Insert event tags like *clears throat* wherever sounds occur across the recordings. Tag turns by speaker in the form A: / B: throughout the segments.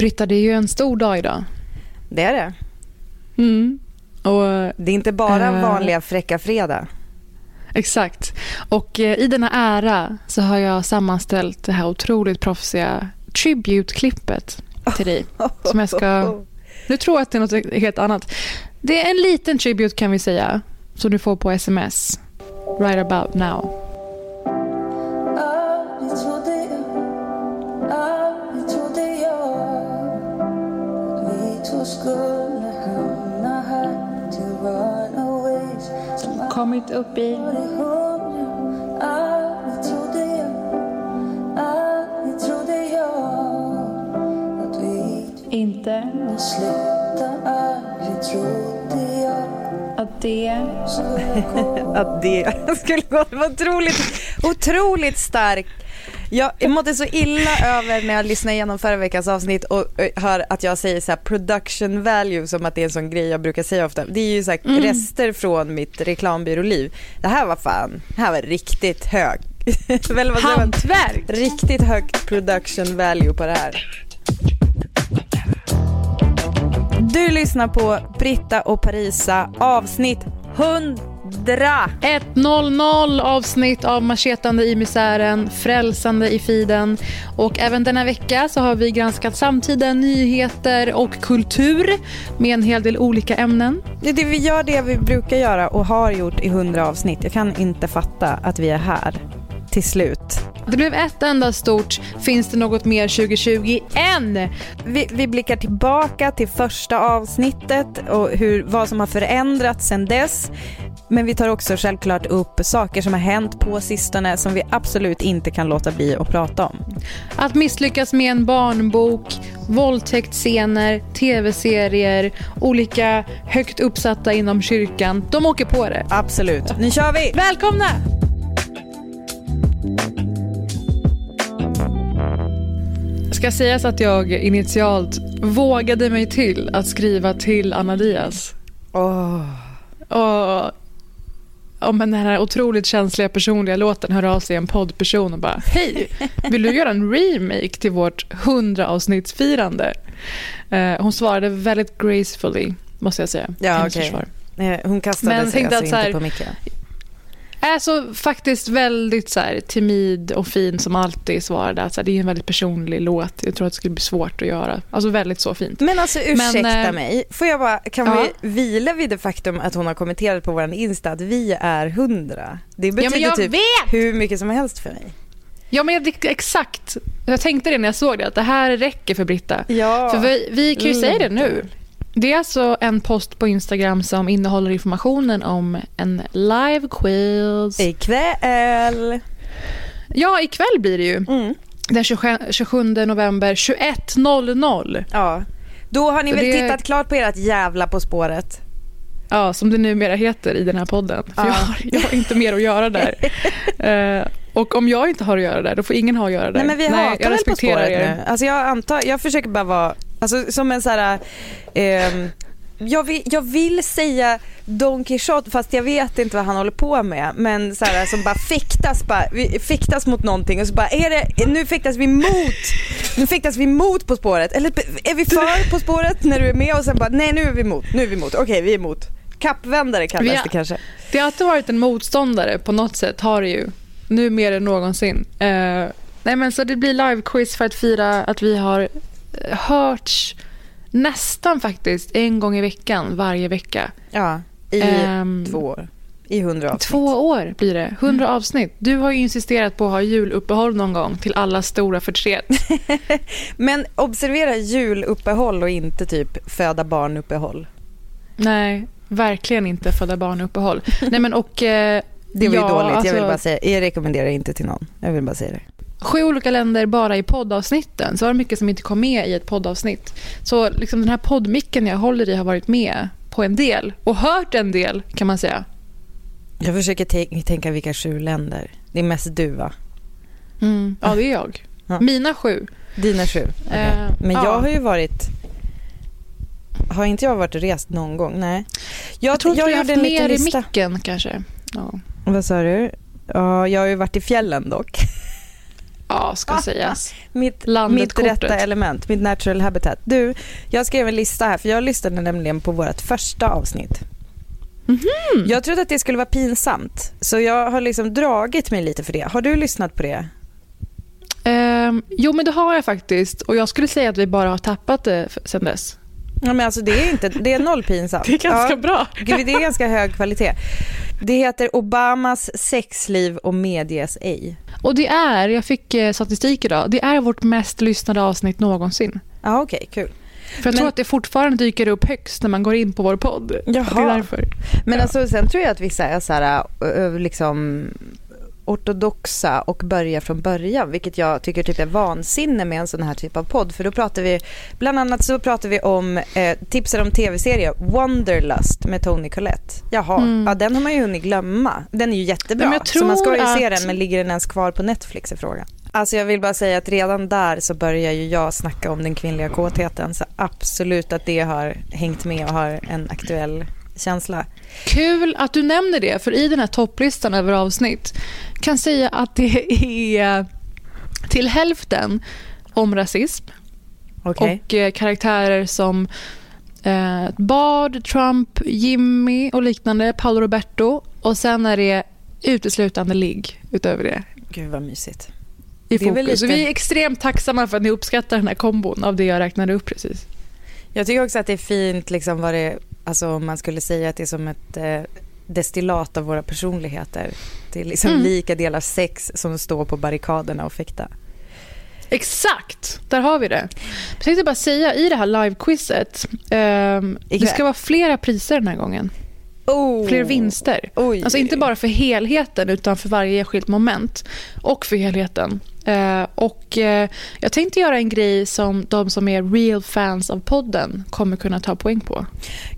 A: Britta, det är ju en stor dag idag.
B: Det är det.
A: Mm. Och,
B: Det är inte bara
A: Eh.
B: vanliga fräcka fredag.
A: exakt. Och eh, i denna ära så har jag sammanställt det här otroligt proffsiga tribute-klippet till dig. Som jag ska... *laughs* Nu tror jag att det är något helt annat. Det är en liten tribute kan vi säga. Som du får på sms. Right about now. Kommit upp i... Inte att det...
B: Att det skulle gå. *laughs* Det var otroligt, otroligt starkt. Jag mådde så illa över när jag lyssnade igenom förra veckans avsnitt och hör att jag säger så här production value som att det är en sån grej jag brukar säga ofta. Det är ju så här rester från mitt reklambyråliv. Det här var fan, det här var riktigt hög. *laughs* Vad?
A: Hantverk!
B: Riktigt högt production value på det här. Du lyssnar på Britta och Parisa avsnitt 100.
A: 1.00 avsnitt av Machetande i misären, Frälsande i feeden. Och även denna vecka så har vi granskat samtida nyheter och kultur med en hel del olika ämnen.
B: Det, det, vi gör det vi brukar göra och har gjort i 100 avsnitt. Jag kan inte fatta att vi är här till slut.
A: Det blev ett enda stort Finns det något mer 2020 än?
B: Vi, vi blickar tillbaka till första avsnittet och hur, vad som har förändrats sedan dess. Men vi tar också självklart upp saker som har hänt på sistone som vi absolut inte kan låta bli att prata om.
A: Att misslyckas med en barnbok, våldtäktsscener, tv-serier, olika högt uppsatta inom kyrkan. De åker på det.
B: Absolut. Nu kör vi!
A: Välkomna! Ska sägas att jag initialt vågade mig till att skriva till Anna Diaz.
B: Åh.
A: Och om den här otroligt känsliga personliga låten hör av sig en poddperson och bara Hej, vill du göra en remake till vårt 100 avsnittsfirande? Eh, hon svarade väldigt gracefully, måste jag säga.
B: Ja,
A: försvar.
B: Eh, Hon kastade
A: Men
B: sig alltså
A: att så
B: inte på micken.
A: Alltså faktiskt väldigt så här, timid och fin som alltid svarade att så här, det är en väldigt personlig låt. Jag tror att det skulle bli svårt att göra. Alltså väldigt så fint.
B: Men alltså ursäkta
A: Men, eh,
B: mig, får jag bara, kan
A: ja.
B: vi vila vid det faktum att hon har kommenterat på vår Insta att vi är hundra? Det betyder
A: jag
B: typ
A: vet!
B: hur mycket som helst för mig.
A: Ja men jag, exakt. Jag tänkte det när jag såg det, att det här räcker för Britta.
B: Ja.
A: För vi, vi kan ju
B: Mm.
A: säga det nu. Det är alltså en post på Instagram som innehåller informationen om en live quiz.
B: Ikväll.
A: Ja, ikväll blir det ju.
B: Mm.
A: Den 27, 27 november 21.00.
B: Ja. Då har ni
A: Så
B: väl
A: det-
B: tittat klart på ert jävla På spåret?
A: Ja, som det numera heter i den här podden. För
B: Ja.
A: jag, har, jag har inte mer att göra där. *laughs* Eh, och om jag inte har att göra där, då får ingen ha att göra där.
B: Nej men vi
A: jag
B: hatar väl På
A: respekterar
B: spåret
A: er.
B: nu? Alltså jag antar, jag försöker bara vara, alltså som en så här, ehm, jag, vill, jag vill säga Don Quijote fast jag vet inte vad han håller på med. Men så här, som bara fäktas, bara, fäktas mot någonting och så bara är det, nu fäktas vi mot, nu fäktas vi mot På spåret. Eller är vi för På spåret när du är med och sen bara nej nu är vi emot, nu är vi emot, okej vi är emot. Kappvändare kallas det kanske.
A: Det har alltid varit en motståndare på något sätt, har det ju. Nu mer än någonsin. Eh, Nej, men så det blir live-quiz för att fira att vi har eh, hörts nästan faktiskt en gång i veckan varje vecka.
B: Ja, i
A: Ehm,
B: två år. I hundra avsnitt.
A: Två år blir det. 100 avsnitt. Du har ju insisterat på att ha juluppehåll någon gång till alla stora förtret. *laughs*
B: Men observera juluppehåll och inte typ föda barnuppehåll.
A: Nej, verkligen inte föda barnuppehåll. Nej, men och... Eh,
B: Det var ju
A: ja,
B: dåligt, jag vill
A: alltså,
B: bara säga. Jag rekommenderar inte till någon. Jag vill bara säga det.
A: Sju olika länder bara i poddavsnitten. Så var det mycket som inte kom med i ett poddavsnitt. Så liksom den här poddmicken jag håller i har varit med på en del. Och hört en del, kan man säga.
B: Jag försöker tänka vilka sju länder. Det är mest du va?
A: Mm. Ja, det är jag.
B: Ja.
A: Mina sju.
B: Dina sju. Okej.
A: Eh,
B: Men
A: ja.
B: jag har ju varit... Har inte jag varit och rest någon gång? Nej. Jag,
A: Jag tror inte
B: jag
A: du har haft mer i micken kanske. Ja,
B: Vad sa du? Ja, jag har ju varit i fjällen dock.
A: ja ska sägas.
B: Mitt,
A: Landet
B: mitt
A: kortet.
B: rätta element, mitt natural habitat. Du, jag skrev en lista här för jag lyssnade nämligen på vårt första avsnitt.
A: Mhm.
B: Jag trodde att det skulle vara pinsamt så jag har liksom dragit mig lite för det. Har du lyssnat på det?
A: Ehm, jo, men det har jag faktiskt. Och jag skulle säga att vi bara har tappat det sen dess.
B: Ja, men alltså det är inte, det är noll pinsamt. *laughs*
A: Det är ganska
B: ja,
A: bra.
B: Gud, det är ganska hög kvalitet. Det heter Obamas sexliv och medies ej.
A: Och det är, jag fick eh, statistik idag, det är vårt mest lyssnade avsnitt någonsin.
B: Ja, okej, kul.
A: För jag
B: Men-
A: tror att det fortfarande dyker upp högst när man går in på vår podd.
B: Jaha.
A: Det är därför.
B: Men
A: Ja.
B: alltså, sen tror jag att vissa är så här, ö, liksom ortodoxa och börja från början, vilket jag tycker typ är vansinne med en sån här typ av podd. För då pratar vi, bland annat så pratar vi om, eh, tipsar om tv-serie Wanderlust med Tony Collette. Jaha,
A: Mm.
B: ja den har man ju hunnit glömma. Den är ju jättebra,
A: Men jag
B: så man ska ju
A: tror
B: se
A: att-
B: den, men ligger den ens kvar på Netflix är frågan. Alltså jag vill bara säga att redan där så börjar ju jag snacka om den kvinnliga kåtheten, så absolut att det har hängt med och har en aktuell känsla.
A: Kul att du nämner det, för i den här topplistan över avsnitt kan säga att det är till hälften om rasism
B: Okej.
A: och eh, karaktärer som eh, Bard, Trump, Jimmy och liknande, Paolo Roberto och sen är det uteslutande ligg utöver det
B: Gud vad mysigt.
A: i
B: är
A: fokus. Så
B: lite-
A: vi är extremt tacksamma för att ni uppskattar den här kombon av det jag räknade upp precis.
B: Jag tycker också att det är fint liksom vad det, alltså om man skulle säga att det är som ett eh, destillat av våra personligheter. Det är liksom
A: Mm.
B: lika delar sex som står på barrikaderna och fäkta.
A: Exakt, där har vi det. Jag tänkte bara säga i det här live-quizet, ehm, det ska vara flera priser den här gången.
B: Oh.
A: Fler vinster.
B: Oj.
A: Alltså inte bara för helheten utan för varje enskilt moment och för helheten. Eh, och eh, jag tänkte göra en grej som de som är real fans av podden kommer kunna ta poäng på.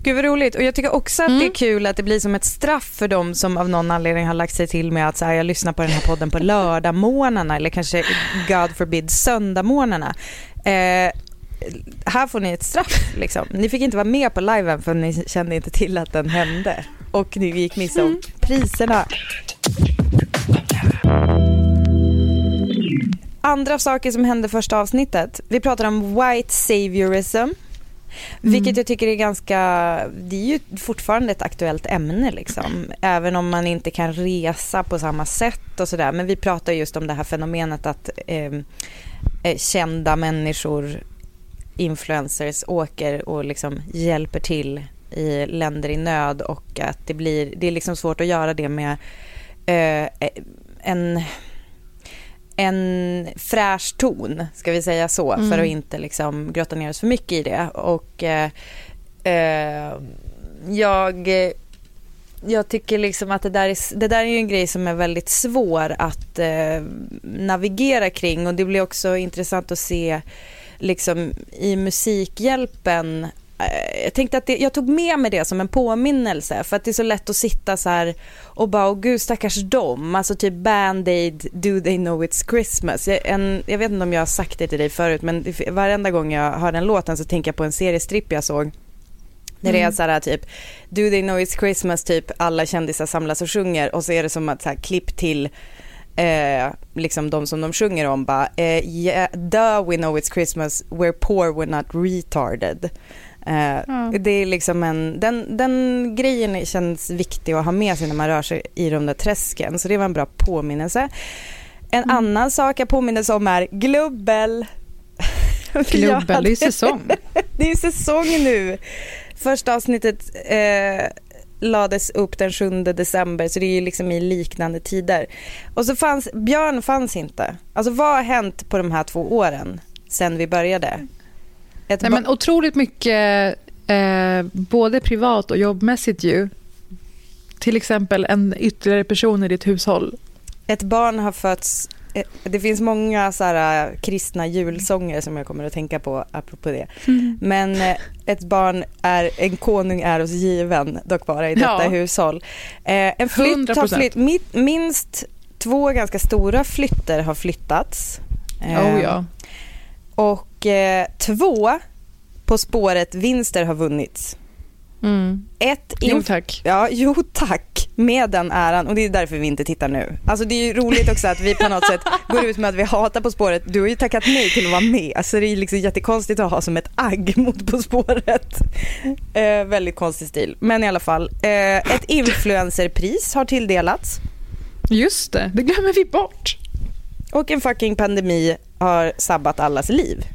B: Gud vad roligt. Och jag tycker också att
A: Mm.
B: det är kul att det blir som ett straff för dem som av någon anledning har lagt sig till med att så här, jag lyssnar på den här podden på lördagmorgnarna eller kanske God forbid söndagmorgnarna. Eh, här får ni ett straff liksom. Ni fick inte vara med på liven för ni kände inte till att den hände. Och ni gick miste om priserna. Andra saker som hände första avsnittet. Vi pratar om white saviorism. Vilket jag tycker är ganska, det är ju fortfarande ett aktuellt ämne liksom. Även om man inte kan resa på samma sätt och sådär. Men vi pratar just om det här fenomenet att eh, eh, kända människor, influencers, åker och liksom hjälper till i länder i nöd och att det blir, det är liksom svårt att göra det med eh, en en fräsch ton, ska vi säga så,
A: Mm.
B: för att inte liksom grotta ner oss för mycket i det. Och eh, eh, jag, jag tycker liksom att det där, är, det där är en grej som är väldigt svår att eh, navigera kring och det blir också intressant att se liksom i Musikhjälpen eh, jag tänkte att det, jag tog med mig det som en påminnelse för att det är så lätt att sitta så här och bara, åh gud stackars dem, alltså typ Band-Aid, Do They Know It's Christmas. Jag, en, jag vet inte om jag har sagt det till dig förut men det- varenda gång jag hör den låten så tänker jag på en seriestripp jag såg. Där det är så här typ, Do They Know It's Christmas, typ alla kändisar samlas och sjunger och så är det som att så här, klipp till eh, liksom de som de sjunger om bara, eh, yeah, duh we know it's Christmas, we're poor, we're not retarded. Eh,
A: Ja.
B: Det är liksom en, den, den grejen känns viktig att ha med sig när man rör sig i de där träsken, så det var en bra påminnelse. En annan sak jag påminner om är glubbel. *laughs* Jag
A: Klubbel, det är säsong. *laughs*
B: Det är säsong nu. Första avsnittet eh, lades upp den 7 december så det är ju liksom i liknande tider. Och så fanns, Björn fanns inte. Alltså vad har hänt på de här två åren sen vi började? Ett
A: Nej, men otroligt mycket, eh, både privat och jobbmässigt ju. Till exempel en ytterligare person i ditt hushåll.
B: Ett barn har fötts. Eh, Det finns många så här, eh, kristna julsånger som jag kommer att tänka på apropå det. Men eh, ett barn är, en konung är oss given, dock bara i detta
A: Ja.
B: hushåll. Eh, en flytt har
A: 100%.
B: flytt, minst två ganska stora flytter har flyttats. Eh,
A: Oh, ja.
B: Och eh, två På spåret vinster har vunnits.
A: Mm.
B: Ett
A: Jo tack.
B: Ja, *laughs* jo tack. Med den äran och det är därför vi inte tittar nu. Alltså det är roligt också att vi på något sätt går ut med att vi hatar På spåret. Du har ju tackat nej till att vara med. Alltså det är liksom jättekonstigt att ha som ett agg *laughs* mot På spåret. Eh, väldigt konstig stil. Men i alla fall. Eh, ett influencerpris har tilldelats.
A: Just det, det glömmer vi bort.
B: Och en fucking pandemi har sabbat allas liv.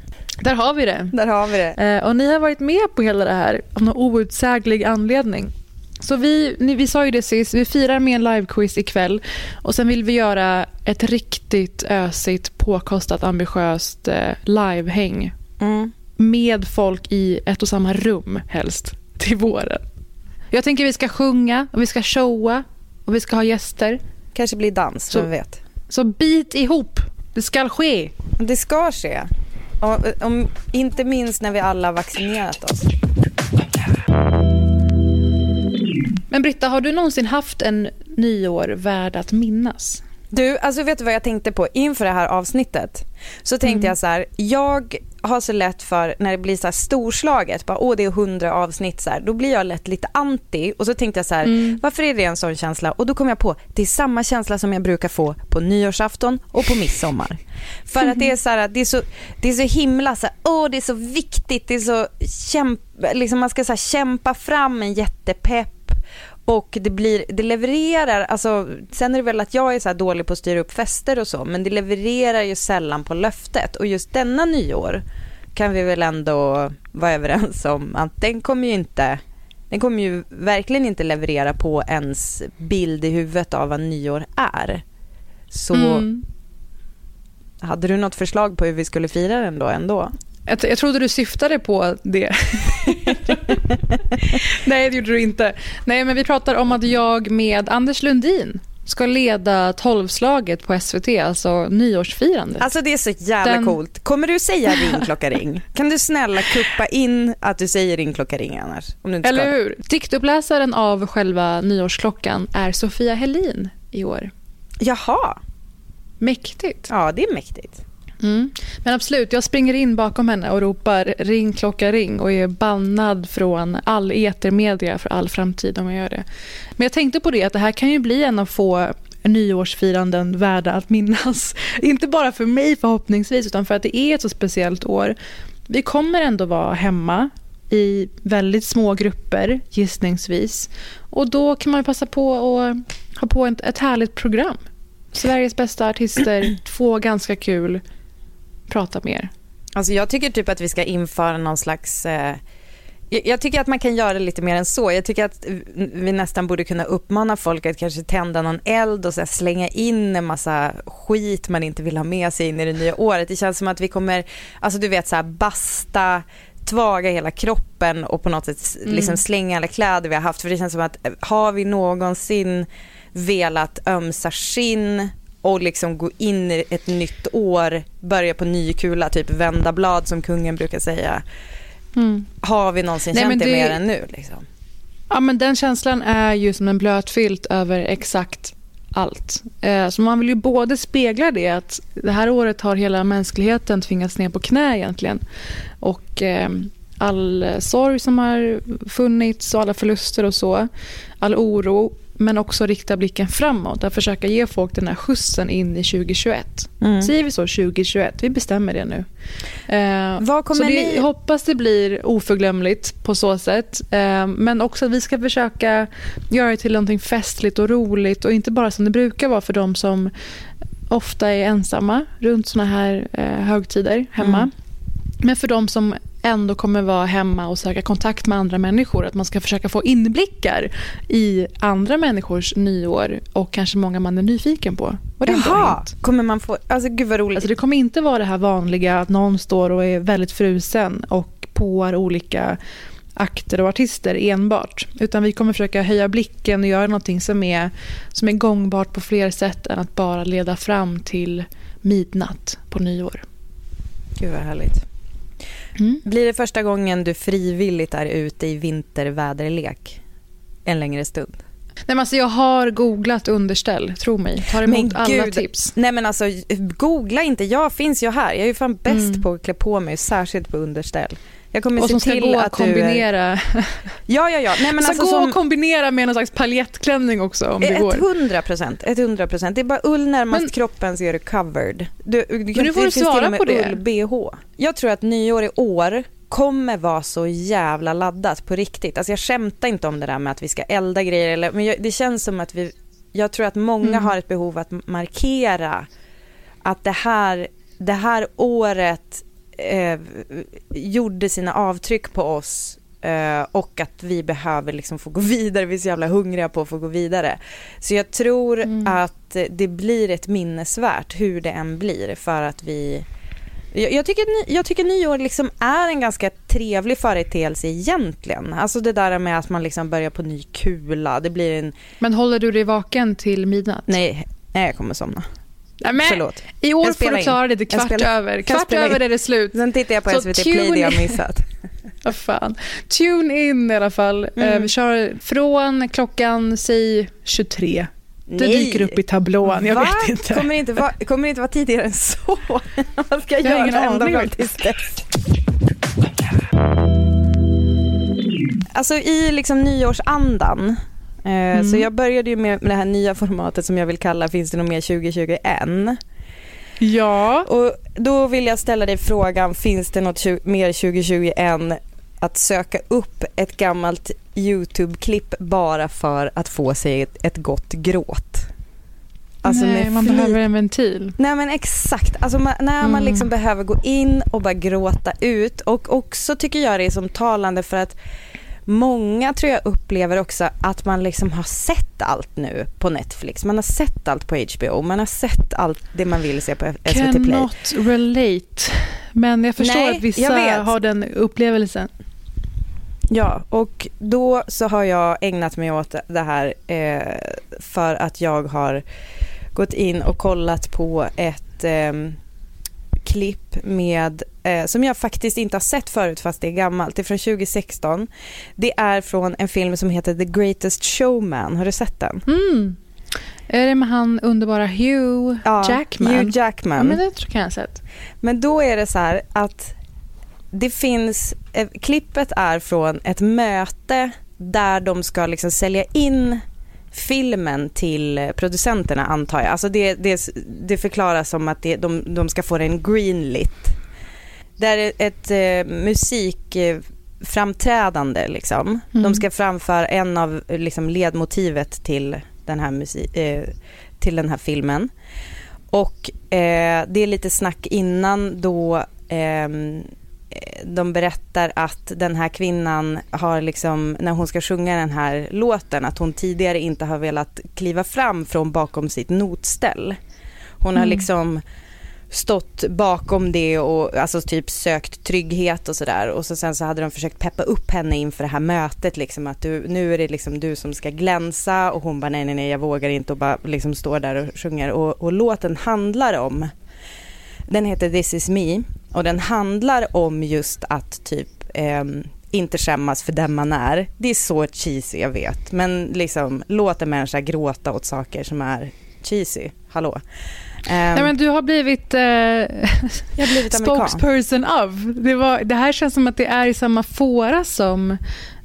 A: Där har vi det.
B: Där har vi det.
A: Eh, och ni har varit med på hela det här av någon outsäglig anledning. Så vi, ni, vi sa ju det sist, vi firar med en livequiz ikväll och sen vill vi göra ett riktigt ösigt, påkostat, ambitiöst eh, livehäng
B: Mm.
A: med folk i ett och samma rum helst till våren. Jag tänker vi ska sjunga och vi ska showa och vi ska ha gäster.
B: Kanske blir dans,
A: Så-
B: vem vet.
A: Så bit ihop, det ska ske.
B: Det ska ske. Om, om, inte minst när vi alla har vaccinerat oss.
A: Men Britta, har du någonsin haft en nyår värd att minnas?
B: Du, alltså vet du vad jag tänkte på inför det här avsnittet? Så tänkte jag så här, jag har så lätt för när det blir så här storslaget, bara åh det är hundra avsnitt så här, då blir jag lätt lite anti och så tänkte jag så här, varför är det en sån känsla? Och då kom jag på, det är samma känsla som jag brukar få på nyårsafton och på midsommar. För att det är så här, det är så, det är så himla så här, åh det är så viktigt, det är så kämp, liksom man ska så här, kämpa fram en jättepepp och det, blir, det levererar, alltså, sen är det väl att jag är så dålig på att styra upp fester och så, men det levererar ju sällan på löftet. Och just denna nyår kan vi väl ändå vara överens om att den kommer ju inte, den kommer ju verkligen inte leverera på ens bild i huvudet av vad nyår är. Så
A: Mm.
B: hade du något förslag på hur vi skulle fira den då ändå?
A: Jag, jag trodde du syftade på det. *laughs* *laughs* Nej, det gjorde du inte. Nej, men vi pratar om att jag med Anders Lundin ska leda tolvslaget på SVT, alltså nyårsfirandet.
B: Alltså det är så jävla
A: Den-
B: coolt. Kommer du säga ring klocka ring? *laughs* Kan du snälla kuppa in att du säger ring klocka ring annars? Om du inte ska.
A: Eller hur? Diktuppläsaren av själva nyårsklockan är Sofia Helin i år.
B: Jaha,
A: Mäktigt.
B: ja det är mäktigt.
A: Mm. Men absolut, jag springer in bakom henne och ropar ring klocka ring och är bannad från all etermedia för all framtid om jag gör det. Men jag tänkte på det att det här kan ju bli en av få nyårsfiranden värda att minnas. *laughs* Inte bara för mig förhoppningsvis utan för att det är ett så speciellt år. Vi kommer ändå vara hemma i väldigt små grupper gissningsvis. Och då kan man passa på att ha på ett härligt program. Sveriges bästa artister, *clears throat* två ganska kul prata mer.
B: Alltså jag tycker typ att vi ska införa någon slags eh, jag tycker att man kan göra lite mer än så. Jag tycker att vi nästan borde kunna uppmana folk att kanske tända någon eld och så slänga in en massa skit man inte vill ha med sig in i det nya året. Det känns som att vi kommer, alltså du vet så här basta, tvaga hela kroppen och på något sätt liksom slänga alla kläder vi har haft. För det känns som att eh, har vi någonsin velat ömsa skinn och liksom gå in i ett nytt år, börja på ny kula, typ vända blad som kungen brukar säga. Har vi någonsin
A: Nej,
B: känt det,
A: det-
B: mer än nu? Liksom?
A: Ja, men den känslan är ju som en blöt filt över exakt allt. Eh, Så man vill ju både spegla det att det här året har hela mänskligheten tvingats ner på knä egentligen. Och eh, all sorg som har funnits och alla förluster och så. All oro. Men också rikta blicken framåt. Att försöka ge folk den här skjutsen in i 2021.
B: Mm.
A: Säger vi så 2021? Vi bestämmer det nu. Eh, så det,
B: ni-
A: Jag hoppas det blir oförglömligt på så sätt. Eh, men också att vi ska försöka göra det till någonting festligt och roligt och inte bara som det brukar vara för de som ofta är ensamma runt såna här eh, högtider hemma.
B: Mm.
A: Men för de som ändå kommer vara hemma och söka kontakt med andra människor. Att man ska försöka få inblickar i andra människors nyår och kanske många man är nyfiken på. Vad det
B: Jaha, kommer man få, alltså gud vad roligt.
A: Alltså det kommer inte vara det här vanliga att någon står och är väldigt frusen och påar olika akter och artister enbart. Utan vi kommer försöka höja blicken och göra någonting som är, som är gångbart på fler sätt än att bara leda fram till midnatt på nyår.
B: Gud vad härligt.
A: Mm.
B: Blir det första gången du frivilligt är ute i vinterväderlek en längre stund?
A: Nej, men alltså jag har googlat underställ, tro mig. Tar emot
B: Men
A: alla
B: gud.
A: tips.
B: Nej men alltså googla inte, jag finns ju här. Jag är ju fan bäst
A: Mm.
B: på att klä på mig, särskilt på underställ. Jag kommer
A: Och som ska gå
B: att
A: kombinera.
B: du är... Ja, ja, ja. Nej, men alltså
A: gå
B: som...
A: att kombinera med någon slags paljettklänning också om det går.
B: Ett hundra procent. Det är bara ull närmast
A: Men-
B: kroppen så är du covered. Du, du,
A: nu får
B: det
A: du svara
B: och
A: på det.
B: ull-bh. Jag tror att nyår i år kommer vara så jävla laddat på riktigt. Alltså jag skämtar inte om det där med att vi ska elda grejer, eller, men jag, det känns som att vi, jag tror att många
A: Mm.
B: har ett behov att markera att det här, det här året eh, gjorde sina avtryck på oss eh, och att vi behöver liksom få gå *laughs* vidare. Vi är så jävla hungriga på att få gå vidare. Så jag tror
A: Mm.
B: att det blir ett minnesvärt hur det än blir för att vi jag, tycker, jag tycker nyår liksom är en ganska trevlig företeelse egentligen. Alltså det där med att man liksom börjar på ny kula. Det blir en...
A: Men håller du dig vaken till midnatt?
B: Nej, nej jag kommer somna.
A: Nej, men
B: Förlåt.
A: I år får du klara det till kvart över. Kvart över är det slut.
B: Sen tittar jag på
A: Så
B: SVT Play det jag missat. *laughs*
A: Vad fan. Tune in i alla fall.
B: Mm.
A: Eh, Vi kör från klockan, säg 23. Det
B: Nej.
A: dyker upp i tablån. Jag
B: Va?
A: vet inte.
B: Kommer det inte vara, kommer det inte vara tidigare än så? *laughs* Vad ska jag,
A: Jag
B: göra ända fram tills dess? Alltså i liksom nyårsandan. Eh,
A: Mm.
B: Så jag började ju med det här nya formatet som jag vill kalla Finns det något mer 2021?
A: Ja.
B: Och då vill jag ställa dig frågan, finns det något mer 2020 än att söka upp ett gammalt YouTube-klipp bara för att få sig ett, ett gott gråt? Alltså
A: Nej, man behöver en ventil.
B: Nej men exakt, alltså man, när man
A: Mm.
B: liksom behöver gå in och bara gråta ut och också tycker jag det är som talande för att Många tror jag upplever också att man liksom har sett allt nu på Netflix. Man har sett allt på HBO. Man har sett allt det man vill se på SVT Play.
A: Cannot relate. Men jag förstår
B: Nej,
A: att vissa har den upplevelsen.
B: Ja, och då så har jag ägnat mig åt det här eh, för att jag har gått in och kollat på ett eh, klipp med, eh, som jag faktiskt inte har sett förut fast det är gammalt. Det är från 2016. Det är från en film som heter The Greatest Showman. Har du sett den?
A: Mm. Är det med han underbara Hugh Jackman?
B: Hugh Jackman.
A: Ja, men det tror jag jag sett.
B: Men då är det så här att det finns, eh, klippet är från ett möte där de ska liksom sälja in filmen till producenterna antar jag. Alltså det, det, det förklaras som att det, de, de ska få den greenlit. Det är ett eh, musikframträdande liksom.
A: Mm.
B: De ska framföra en av liksom, ledmotivet till den här, musik, eh, till den här filmen. Och eh, det är lite snack innan då ehm, eh, de berättar att den här kvinnan har liksom, när hon ska sjunga den här låten, att hon tidigare inte har velat kliva fram från bakom sitt notställ. Hon har
A: Mm.
B: liksom stått bakom det och alltså typ sökt trygghet och sådär och så sen så hade de försökt peppa upp henne inför det här mötet liksom att du, nu är det liksom du som ska glänsa och hon bara nej nej nej jag vågar inte och bara liksom står där och sjunger och, och låten handlar om den heter This is me och den handlar om just att typ eh, inte skämmas för den man är. Det är så cheesy jag vet men liksom låt en människa gråta åt saker som är cheesy. Hallå. Ehm,
A: Nej, men du har blivit eh,
B: jag har blivit
A: spokesperson of. Det, var, det här känns som att det är i samma fåra som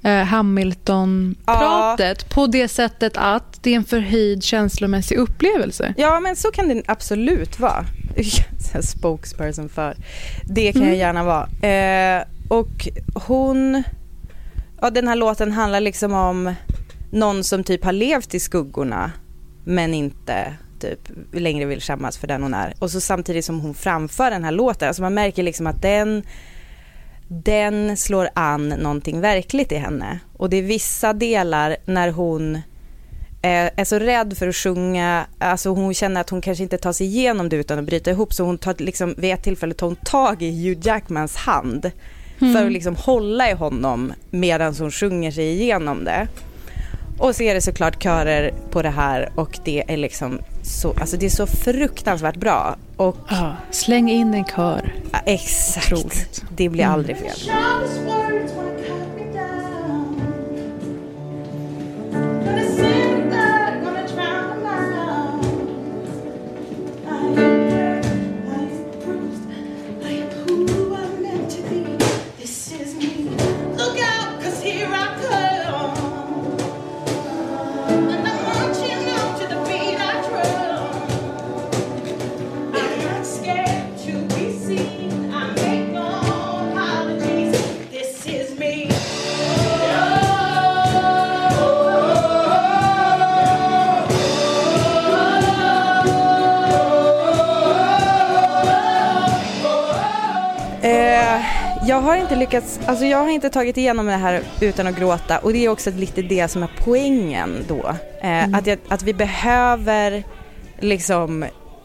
A: eh, Hamilton-pratet på det sättet att det är en förhöjd känslomässig upplevelse.
B: Ja, men så kan det absolut vara. *laughs* Spokesperson för. Det kan jag
A: Mm.
B: gärna vara. Eh, och hon... Ja, den här låten handlar liksom om någon som typ har levt i skuggorna men inte typ längre vill skämmas för den hon är. Och så samtidigt som hon framför den här låten, alltså man märker liksom att den den slår an någonting verkligt i henne. Och det är vissa delar när hon är, är så rädd för att sjunga, alltså hon känner att hon kanske inte tar sig igenom det utan att bryta ihop, så hon tar liksom, vid ett tillfälle tar hon tag i Hugh Jackmans hand för att liksom hålla i honom medan hon sjunger sig igenom det. Och så är det såklart körer på det här och det är liksom så, alltså det är så fruktansvärt bra. Och
A: Ja, släng in en kör.
B: ja, exakt,
A: Otroligt.
B: det blir aldrig fel.
C: Sharpest
B: har inte lyckats, alltså jag har inte tagit igenom det här utan att gråta och det är också lite det som är poängen då. Eh, att, jag, att vi behöver liksom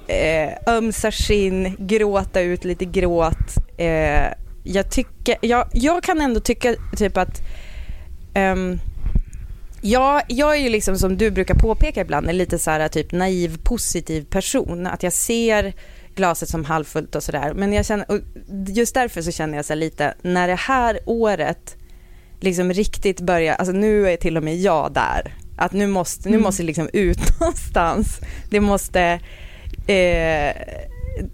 B: eh, ömsa skinn, gråta ut lite gråt. Eh, jag, tycker, jag, jag kan ändå tycka typ att ehm, Ja, jag är ju liksom som du brukar påpeka ibland en lite så här typ naiv positiv person. Att jag ser glaset som halvfullt och sådär. Men jag känner, och just därför så känner jag så lite, när det här året liksom riktigt börjar, alltså nu är till och med jag där. Att nu måste, nu måste det liksom ut *laughs* någonstans. Det måste, eh,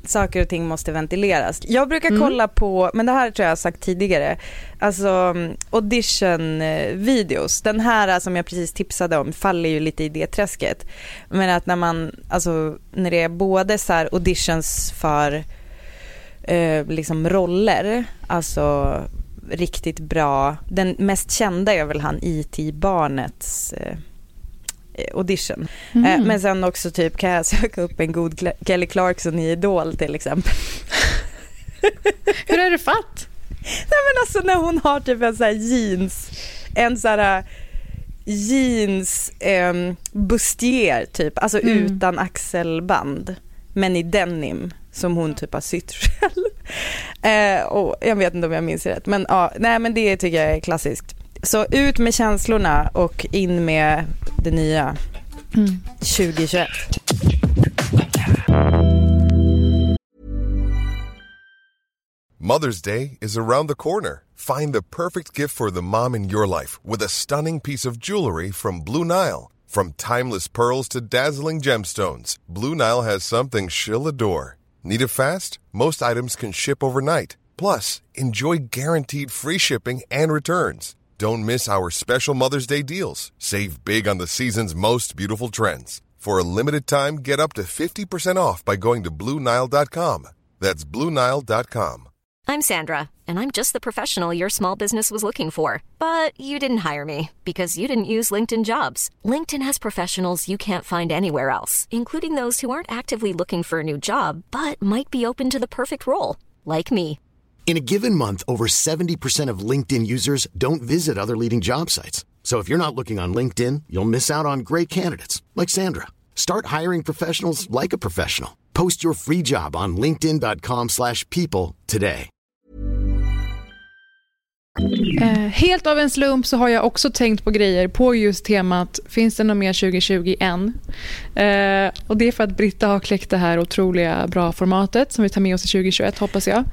B: saker och ting måste ventileras. Jag brukar kolla på, men det här tror jag har sagt tidigare, alltså mm, audition-videos. Den här som jag precis tipsade om faller ju lite i det träsket. Men att när man, alltså när det är både så här auditions för eh, liksom roller, alltså riktigt bra. Den mest kända är väl han IT-barnets eh, audition. Eh, men sen också typ kan jag *laughs* söka upp en god Kelly Clarkson i Idol till exempel. *laughs*
A: Hur är det fatt?
B: Nej men alltså när hon har typ en sån här jeans, en sån här jeans eh, bustier typ, alltså utan axelband. Men i denim som hon typ har sytt själv. *laughs* Eh, och jag vet inte om jag minns rätt men ja, nej men det tycker jag är klassiskt. Så ut med känslorna och in med det nya 2021.
D: Mother's Day is around the corner. Find the perfect gift for the mom in your life with a stunning piece of jewelry from Blue Nile. From timeless pearls to dazzling gemstones, Blue Nile has something she'll adore. Need it fast? Most items can ship overnight. Plus, enjoy guaranteed free shipping and returns. Don't miss our special Mother's Day deals. Save big on the season's most beautiful trends. For a limited time, get up to 50% off by going to BlueNile.com. That's BlueNile.com.
E: I'm Sandra, and I'm just the professional your small business was looking for. But you didn't hire me because you didn't use LinkedIn jobs. LinkedIn has professionals you can't find anywhere else, including those who aren't actively looking for a new job but might be open to the perfect role, like me.
F: In a given month, over 70% of LinkedIn users don't visit other leading job sites. So if you're not looking on LinkedIn, you'll miss out on great candidates like Sandra. Start hiring professionals like a professional. Post your free job on linkedin.com/people today.
A: Uh, helt av en slump så har jag också tänkt på grejer på just temat Finns det något mer 2020 än? Eh, och det är för att Britta har kläckt det här otroliga bra formatet som vi tar med oss i 2021 hoppas jag.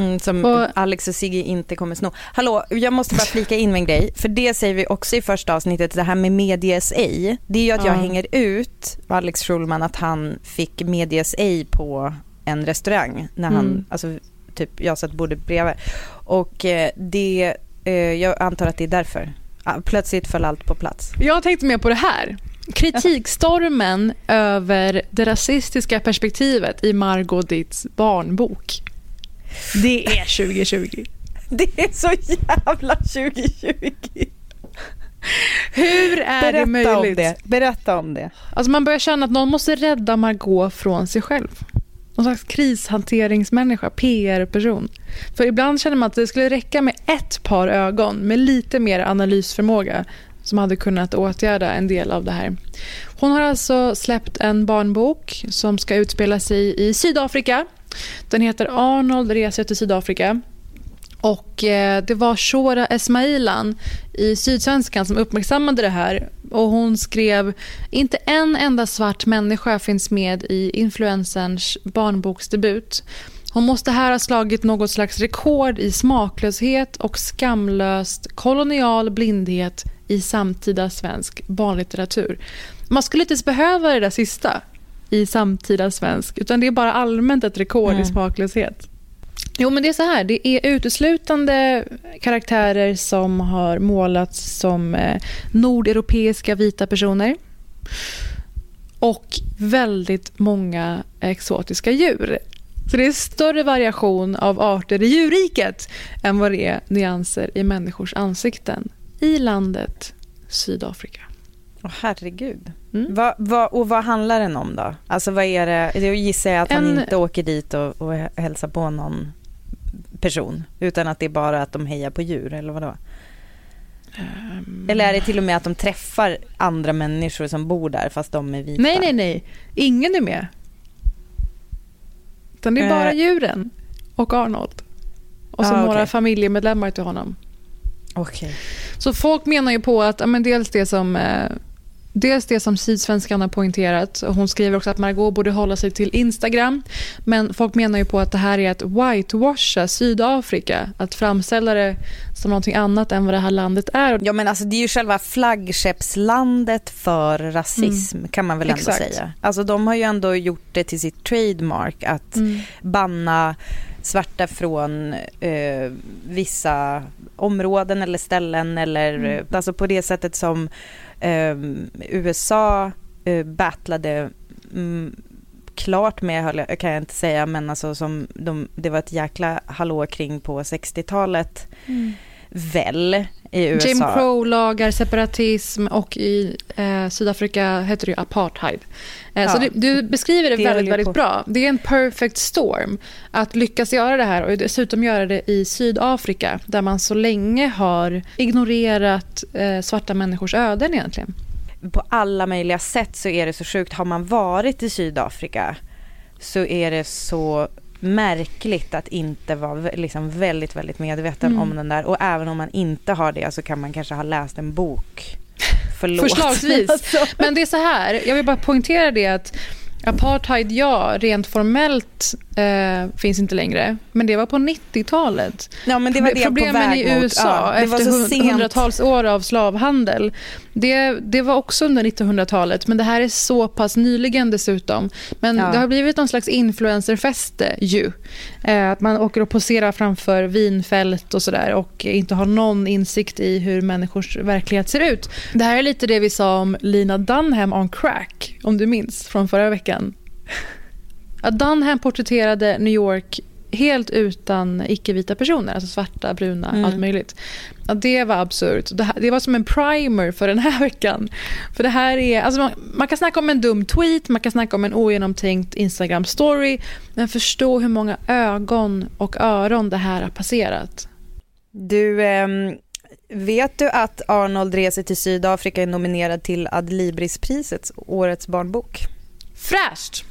B: Mm, som
A: Och-
B: Alex och Sigge inte kommer sno. Hallå, jag måste bara flika in med en grej. För det säger vi också i första avsnittet, det här med medias ej. Det är ju att jag
A: Ja.
B: hänger ut Alex Schulman att han fick medias ej på en restaurang. När han,
A: Mm.
B: alltså typ jag satt bordet bredvid. Och eh, det, eh, jag antar att det är därför. Ah, Plötsligt föll allt på plats.
A: Jag tänkte mer på det här. Kritikstormen *laughs* över det rasistiska perspektivet i Margot Ditts barnbok. Det är 2020.
B: Det är så jävla 2020.
A: Hur är det
B: Berätta om
A: möjligt?
B: det. Berätta om det.
A: Alltså man börjar känna att någon måste rädda Margot från sig själv. Någon slags krishanteringsmänniska, PR-person. För ibland känner man att det skulle räcka med ett par ögon med lite mer analysförmåga som hade kunnat åtgärda en del av det här. Hon har alltså släppt en barnbok som ska utspela sig i Sydafrika. Den heter Arnold reser till Sydafrika. Och eh, Det var Shora Esmailan i Sydsvenskan som uppmärksammade det här. Och Hon skrev inte en enda svart människa finns med i influencerns barnboksdebut. Hon måste här ha slagit något slags rekord i smaklöshet och skamlöst kolonial blindhet i samtida svensk barnlitteratur. Man skulle inte ens behöva det där sista i samtida svensk, utan det är bara allmänt ett rekord i smaklöshet. Jo, men det är så här. Det är uteslutande karaktärer som har målats som eh, nordeuropeiska vita personer. Och väldigt många exotiska djur. Så det är större variation av arter i djurriket än vad det är nyanser i människors ansikten i landet Sydafrika.
B: Åh herregud.
A: Mm.
B: Va, va, och vad handlar den om då? Alltså vad är det? Jag gissar att han
A: En-
B: inte åker dit och, och hälsar på någon person. Utan att det är bara att de hejar på djur eller vadå?
A: Ehm.
B: Eller är det till och med att de träffar andra människor som bor där fast de är vita?
A: Nej, nej, nej. Ingen är med. Utan det är bara
B: Eh.
A: djuren och Arnold. Och så
B: Ah,
A: några
B: okej.
A: familjemedlemmar till honom.
B: Okej.
A: Så folk menar ju på att men dels det som eh, Dels det som Sydsvenskan har poängterat. och Hon skriver också att Margot borde hålla sig till Instagram. Men folk menar ju på att det här är att whitewasha Sydafrika. Att framställa det som någonting annat än vad det här landet är.
B: Ja men alltså det är ju själva flaggskeppslandet för rasism kan man väl ändå
A: Mm. Exakt.
B: säga. Alltså de har ju ändå gjort det till sitt trademark att
A: Mm.
B: banna svarta från eh, vissa områden eller ställen eller
A: Mm.
B: alltså på det sättet som Ehm, USA eh, battlade mm, klart med kan jag inte säga men alltså som de, det var ett jäkla hallå kring på 60-talet väl i USA.
A: Jim Crow-lagar, separatism och i eh, Sydafrika heter det ju apartheid. Eh, Så
B: Ja.
A: det, du beskriver det,
B: Det
A: väldigt, väldigt bra. Det är en perfect storm att lyckas göra det här och dessutom göra det i Sydafrika där man så länge har ignorerat eh, svarta människors öden egentligen.
B: på alla möjliga sätt så är det så sjukt. Har man varit i Sydafrika så är det så märkligt att inte vara liksom väldigt, väldigt medveten
A: Mm.
B: om den där. Och även om man inte har det så kan man kanske ha läst en bok. *laughs* Förlåt.
A: Förslagsvis. *laughs*
B: Alltså.
A: Men det är så här, jag vill bara poängtera det att apartheid, ja, rent formellt eh, finns inte längre. Men det var på 90-talet.
B: Ja men det var det
A: Problemen i
B: mot.
A: USA
B: Ja, det var
A: efter hundratals år av slavhandel. Det, det var också under 1900-talet, men det här är så pass nyligen dessutom. Men
B: Ja.
A: det har blivit någon slags influencerfäste ju. Eh, att man åker och poserar framför vinfält och sådär och inte har någon insikt i hur människors verklighet ser ut. Det här är lite det vi sa om Lina Dunham on crack, om du minns från förra veckan. Att Dunham porträtterade New York helt utan icke-vita personer, alltså svarta, bruna,
B: Mm.
A: allt möjligt. Ja, det var absurt. Det, här- det var som en primer för den här *laughs* veckan. För det här är, alltså man, man kan snacka om en dum tweet, man kan snacka om en ogenomtänkt Instagram-story, men förstå hur många ögon och öron det här har passerat.
B: Du, ehm, vet du att Arnold reser till Sydafrika är nominerad till Adlibrispriset, årets barnbok?
A: Fräscht!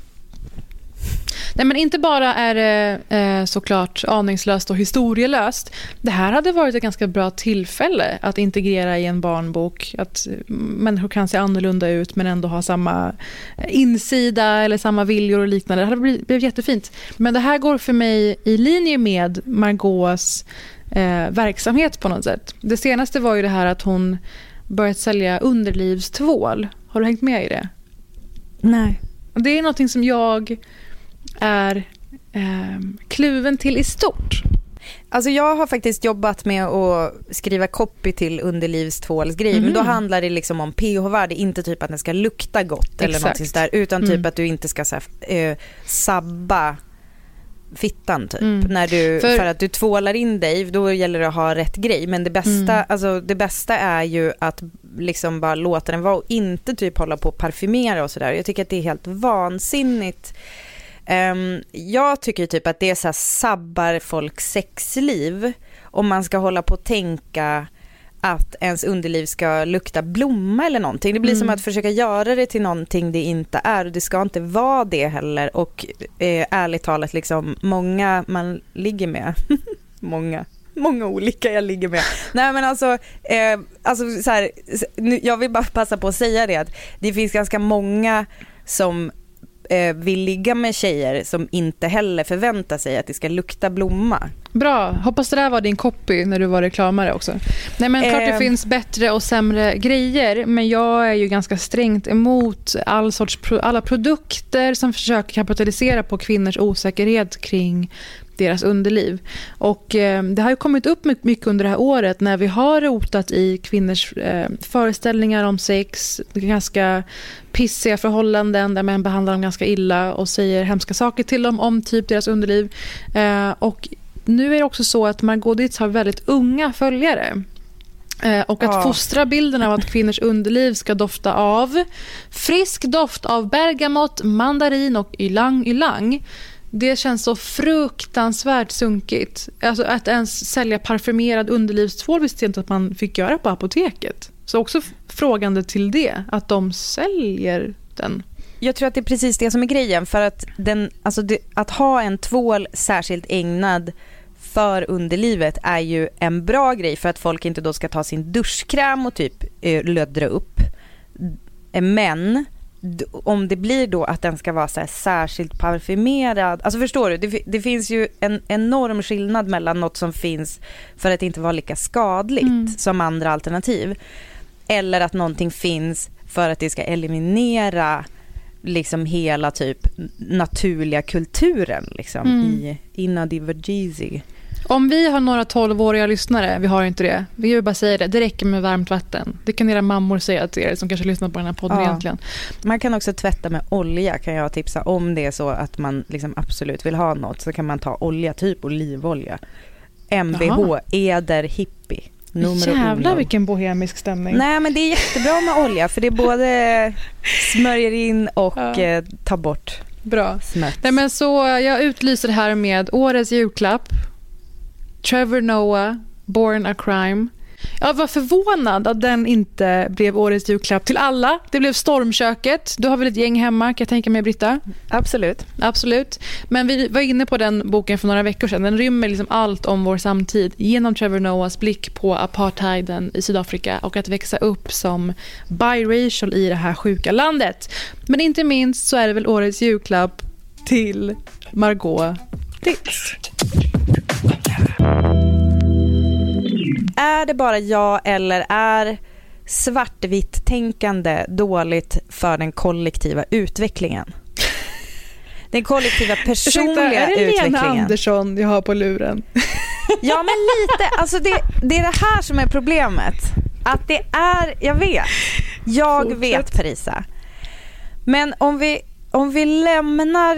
A: Nej, men inte bara är det eh, såklart aningslöst och historielöst. Det här hade varit ett ganska bra tillfälle att integrera i en barnbok. Att människor kan se annorlunda ut men ändå ha samma eh, insida eller samma viljor och liknande. Det hade blivit, blivit jättefint. Men det här går för mig i linje med Margaux eh, verksamhet på något sätt. Det senaste var ju det här att hon börjat sälja underlivstvål. Har du hängt med i det?
B: Nej.
A: Det är någonting som jag är eh, kluven till i stort.
B: Alltså jag har faktiskt jobbat med att skriva copy till underlivstvålsgrej men då
A: Mhm.
B: handlar det liksom om pH-värde, inte typ att den ska lukta gott eller
A: Exakt.
B: något där utan typ
A: Mm.
B: att du inte ska så här, eh, sabba fittan typ.
A: Mm.
B: När du, för...
A: För-
B: att du tvålar in dig, då gäller det att ha rätt grej. Men det bästa,
A: Mm.
B: alltså, det bästa är ju att liksom bara låta den vara och inte typ hålla på och parfymera och sådär. Jag tycker att det är helt vansinnigt. Ehm, jag tycker typ att det är så här sabbar folks sexliv om man ska hålla på och tänka att ens underliv ska lukta blomma eller någonting. Det blir som att försöka göra det till någonting det inte är och det ska inte vara det heller och eh, ärligt talat liksom många man ligger med, *laughs* många många olika jag ligger med. Nej men alltså, eh, alltså så här, nu, jag vill bara passa på att säga det att det finns ganska många som eh, vill ligga med tjejer som inte heller förväntar sig att det ska lukta blomma.
A: Bra, hoppas det där var din copy när du var reklamare också. Nej men klart det
B: Ehm.
A: finns bättre och sämre grejer men jag är ju ganska strängt emot all sorts alla produkter som försöker kapitalisera på kvinnors osäkerhet kring deras underliv. Och eh, det har ju kommit upp my- mycket under det här året när vi har rotat i kvinnors eh, föreställningar om sex, ganska pissiga förhållanden där män behandlar dem ganska illa och säger hemska saker till dem om typ deras underliv. Eh, och nu är det också så att Margot Dietz har väldigt unga följare. Eh, Och att
B: Ja.
A: fostra bilden av att kvinnors underliv ska dofta av frisk doft av bergamott, mandarin och ylang ylang. Det känns så fruktansvärt sunkigt. Alltså att ens sälja parfymerad underlivstvål visste jag inte att man fick göra på apoteket. Så också frågande till det, att de säljer den.
B: Jag tror att det är precis det som är grejen för att, den, alltså det, att ha en tvål särskilt ägnad för underlivet är ju en bra grej för att folk inte då ska ta sin duschkräm och typ eh, löddra upp. Men om det blir då att den ska vara så särskilt parfymerad, alltså förstår du, det, det finns ju en enorm skillnad mellan något som finns för att inte vara lika skadligt
A: Mm.
B: som andra alternativ eller att någonting finns för att det ska eliminera liksom hela typ naturliga kulturen liksom
A: Mm.
B: i Inna Vergisi.
A: Om vi har några 12-åriga lyssnare, vi har inte det. Vi vill bara säga det, det räcker med varmt vatten. Det kan era mammor säga till er som kanske lyssnar på den här podden
B: Ja.
A: egentligen.
B: Man kan också tvätta med olja kan jag tipsa om det är så att man liksom absolut vill ha något så kan man ta olja, typ olivolja.
A: Jaha.
B: Eder Hippie. Nummer
A: Jävlar vilken bohemisk stämning.
B: Nej men det är jättebra med olja för det både smörjer in och
A: Ja.
B: eh, tar bort
A: Bra. Nej, men så jag utlyser här med årets julklapp. Trevor Noah, Born a Crime. Jag var förvånad att den inte blev årets julklapp till alla. Det blev Stormköket. Du har väl ett gäng hemma kan jag tänka mig Britta?
B: Absolut.
A: Absolut. Men vi var inne på den boken för några veckor sedan. Den rymmer liksom allt om vår samtid genom Trevor Noahs blick på apartheiden i Sydafrika och att växa upp som biracial i det här sjuka landet. Men inte minst så är det väl årets julklapp till Margot Dietz.
B: Är det bara jag eller är svartvitt tänkande dåligt för den kollektiva utvecklingen? Den kollektiva *laughs* personliga
A: är det Lena
B: utvecklingen.
A: Andersson jag har på luren? *laughs*
B: Ja men lite, alltså det, det är det här som är problemet. Att det är, jag vet, jag
A: Fortsätt.
B: vet Parisa. Men om vi, om vi lämnar,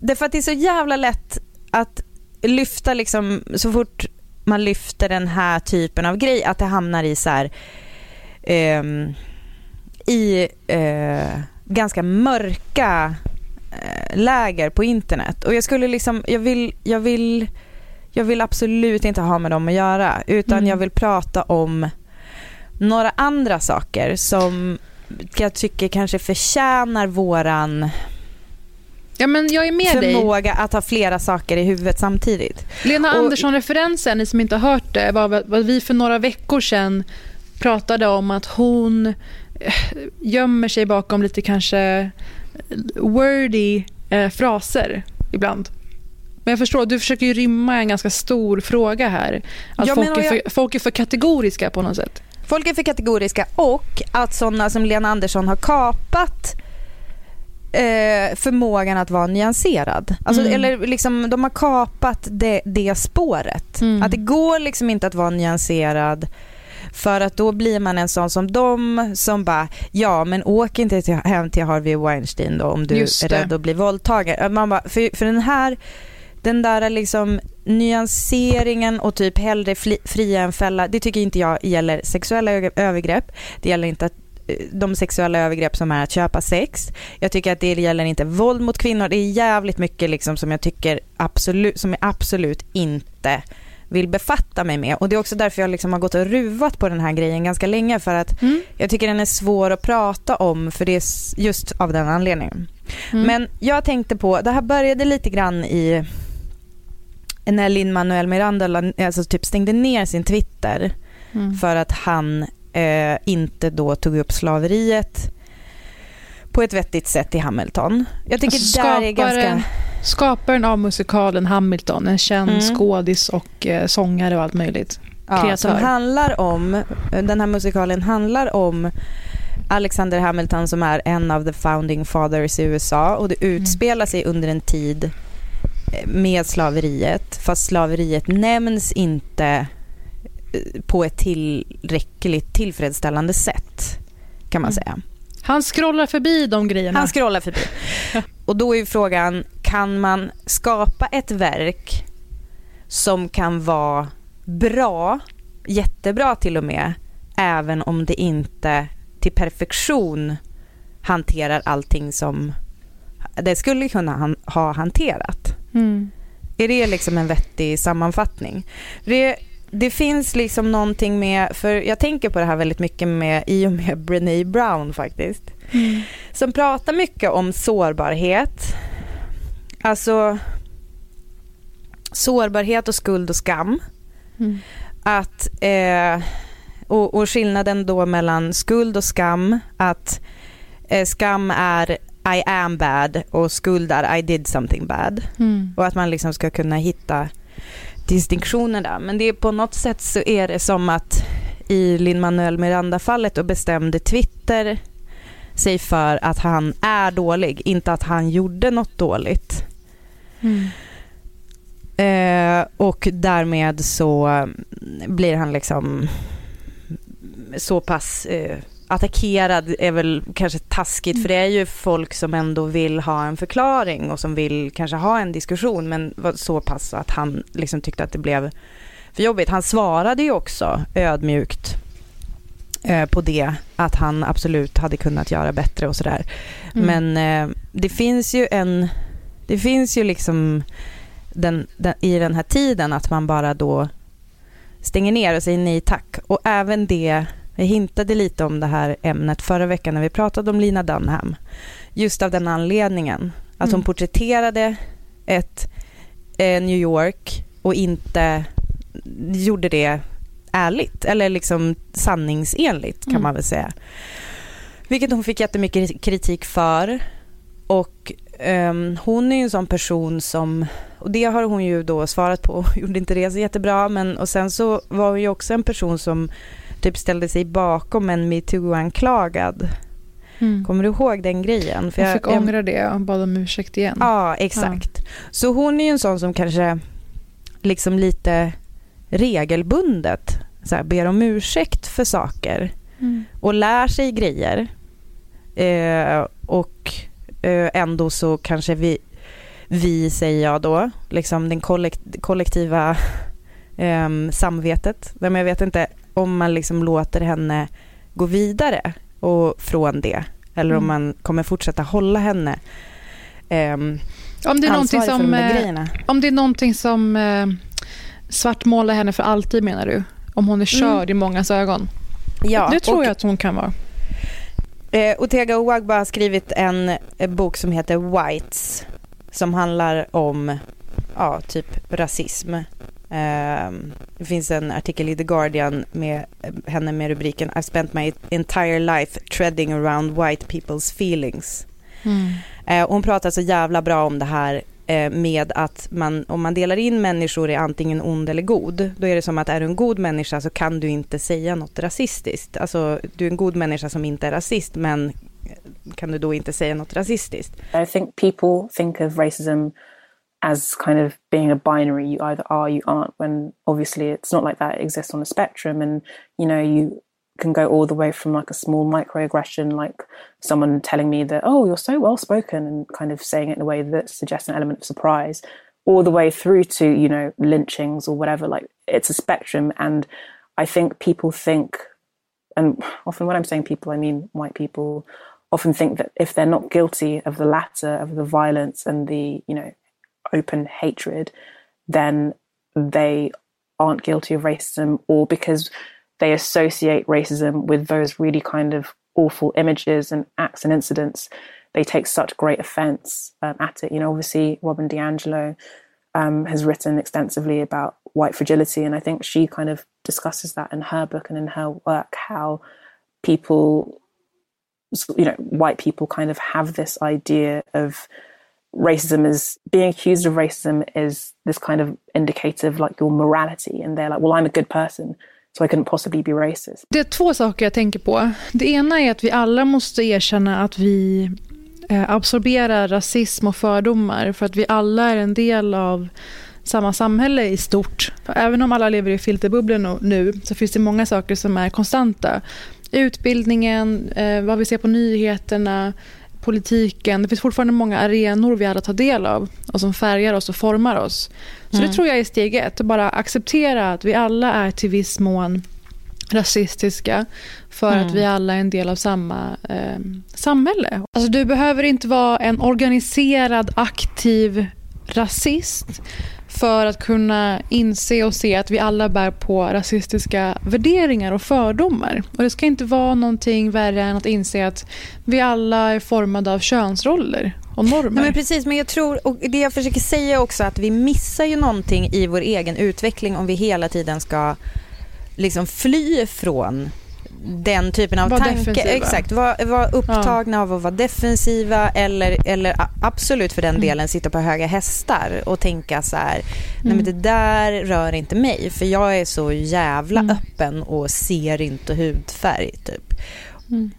B: det är för att det är så jävla lätt att lyfta liksom så fort man lyfter den här typen av grej att det hamnar i så här ehm, i eh, ganska mörka eh, läger på internet och jag skulle liksom, jag vill, jag vill jag vill absolut inte ha med dem att göra utan
A: Mm.
B: jag vill prata om några andra saker som jag tycker kanske förtjänar våran
A: Ja, men jag är med dig.
B: förmåga att ha flera saker i huvudet samtidigt.
A: Lena Andersson-referensen, ni som inte har hört det, var vad vi för några veckor sedan pratade om att hon eh, gömmer sig bakom lite kanske wordy eh, fraser ibland. Men jag förstår, du försöker ju rymma en ganska stor fråga här. Att
B: Ja,
A: folk, är
B: jag-
A: för, folk är för kategoriska på något sätt.
B: Folk är för kategoriska och att sådana som Lena Andersson har kapat eh, förmågan att vara nyanserad. Alltså,
A: Mm.
B: Eller liksom, de har kapat det, det spåret.
A: Mm.
B: Att det går liksom inte att vara nyanserad för att då blir man en sån som de som bara, ja men åk inte till, hem till Harvey Weinstein då om du är rädd att bli våldtagen. Man bara, för, för den här den där liksom nyanseringen och typ hellre fli- fria än fälla, det tycker inte jag gäller sexuella övergrepp. Det gäller inte att, de sexuella övergrepp som är att köpa sex. Jag tycker att det gäller inte våld mot kvinnor. Det är jävligt mycket liksom som jag tycker absolut, som jag absolut inte vill befatta mig med. Och det är också därför jag liksom har gått och ruvat på den här grejen ganska länge för att
A: Mm.
B: jag tycker den är svår att prata om för det är just av den anledningen.
A: Mm.
B: Men jag tänkte på, det här började lite grann i när Lin-Manuel Miranda la- alltså typ stängde ner sin Twitter
A: Mm.
B: för att han eh, inte då tog upp slaveriet på ett vettigt sätt i Hamilton. Jag tycker
A: Alltså,
B: där är ganska...
A: skaparen- av musikalen Hamilton, en känd
B: Mm.
A: skådis och eh, sångare och allt möjligt.
B: Ja,
A: kreatör.
B: som handlar om, den här musikalen handlar om Alexander Hamilton som är en av the founding fathers i USA och det utspelar sig under en tid eh, med slaveriet fast slaveriet nämns inte på ett tillräckligt tillfredsställande sätt kan man
A: Mm.
B: säga.
A: Han scrollar förbi de grejerna.
B: Han scrollar förbi. *laughs* Och då är frågan, kan man skapa ett verk som kan vara bra, jättebra till och med, även om det inte till perfektion hanterar allting som det skulle kunna han, ha hanterat.
A: Mm.
B: Är det liksom en vettig sammanfattning? Det, det finns liksom någonting med, för jag tänker på det här väldigt mycket med, i och med Brené Brown faktiskt
A: Mm.
B: som pratar mycket om sårbarhet. Alltså sårbarhet och skuld och skam.
A: Mm.
B: Att, eh, och, och skillnaden då mellan skuld och skam, att eh, skam är I am bad och skuld är I did something bad.
A: Mm.
B: Och att man liksom ska kunna hitta distinktioner där. Men det är på något sätt så är det som att i Lin-Manuel Miranda-fallet då bestämde Twitter sig för att han är dålig, inte att han gjorde något dåligt.
A: Mm.
B: Eh, och därmed så blir han liksom så pass eh, attackerad är väl kanske taskigt för det är ju folk som ändå vill ha en förklaring och som vill kanske ha en diskussion men var så pass att han liksom tyckte att det blev för jobbigt. Han svarade ju också ödmjukt eh, på det att han absolut hade kunnat göra bättre och sådär.
A: Mm.
B: Men eh, det finns ju en, det finns ju liksom den, den, i den här tiden att man bara då stänger ner och säger nej tack. Och även det, jag hintade lite om det här ämnet förra veckan när vi pratade om Lina Dunham. Just av den anledningen. Att hon
A: Mm.
B: porträtterade ett eh, New York och inte gjorde det ärligt eller liksom sanningsenligt kan
A: Mm.
B: man väl säga. Vilket hon fick jättemycket kritik för. Och ehm, hon är ju en sån person som, och det har hon ju då svarat på *laughs* gjorde inte det så jättebra. Men, och sen så var hon ju också en person som typ ställde sig bakom en metoo-anklagad.
A: Mm.
B: Kommer du ihåg den grejen?
A: Hon fick
B: jag-
A: ångra det och bad om ursäkt igen.
B: Ja, exakt. Så hon är ju en sån som kanske liksom lite regelbundet så här, ber om ursäkt för saker
A: Mm.
B: och lär sig grejer. Eh, och eh, ändå så kanske vi, vi säger jag då, liksom den kollekt- kollektiva *laughs* ehm, samvetet. Men jag vet inte om man liksom låter henne gå vidare och från det. Eller om
A: Mm.
B: man kommer fortsätta hålla henne ehm,
A: Om det är
B: ansvarig för de
A: som,
B: där
A: eh,
B: grejerna.
A: om det är någonting som eh, svartmålar henne för alltid menar du? Om hon är körd i mångas ögon?
B: Ja,
A: det tror
B: och,
A: jag att hon kan vara.
B: Eh, Otega Ouagba har skrivit en, eh, bok som heter Whites som handlar om ja, typ rasism. Eh, det finns en artikel i The Guardian med eh, henne med rubriken I've spent my entire life treading around white people's feelings. Eh, och hon pratar så jävla bra om det här eh, med att man, om man delar in människor i antingen ond eller god, då är det som att är du en god människa så kan du inte säga något rasistiskt. Alltså du är en god människa som inte är rasist, men eh, kan du då inte säga något rasistiskt?
G: I think people think of racism as kind of being a binary you either are you aren't when obviously it's not like that it exists on a spectrum and you know you can go all the way from like a small microaggression like someone telling me that oh you're so well spoken and kind of saying it in a way that suggests an element of surprise all the way through to you know lynchings or whatever like it's a spectrum. And i think people think and often when i'm saying people i mean white people often think that if they're not guilty of the latter of the violence and the you know open hatred then they aren't guilty of racism or because they associate racism with those really kind of awful images and acts and incidents they take such great offense um, at it. You know, obviously, Robin DiAngelo um, has written extensively about white fragility, and I think she kind of discusses that in her book and in her work how people, you know, white people kind of have this idea of racism is being accused of racism is this kind of indicator of like your morality, and they're like, well, I'm a good person. So I couldn't possibly be racist.
A: Det är två saker jag tänker på. Det ena är att vi alla måste erkänna att vi eh, absorberar rasism och fördomar för att vi alla är en del av samma samhälle i stort. Även om alla lever i filterbubblor nu så finns det många saker som är konstanta. Utbildningen, eh, vad vi ser på nyheterna, politiken. Det finns fortfarande många arenor vi alla tar del av och som färgar oss och formar oss. Så mm. det tror jag är steg ett. Att bara acceptera att vi alla är till viss mån rasistiska för mm. att vi alla är en del av samma eh, samhälle. Alltså, du behöver inte vara en organiserad, aktiv rasist för att kunna inse och se att vi alla bär på rasistiska värderingar och fördomar. Och Det ska inte vara någonting värre än att inse att vi alla är formade av könsroller och normer.
B: Nej, men precis, men jag tror, och det jag försöker säga också att vi missar ju någonting i vår egen utveckling om vi hela tiden ska liksom fly från den typen av tankar. Exakt, vara var upptagna ja. av att vara defensiva eller, eller absolut för den mm. delen sitta på höga hästar och tänka så här, mm. nej men mm. det där rör inte mig för jag är så jävla mm. öppen och ser inte hudfärg typ.
A: Mm.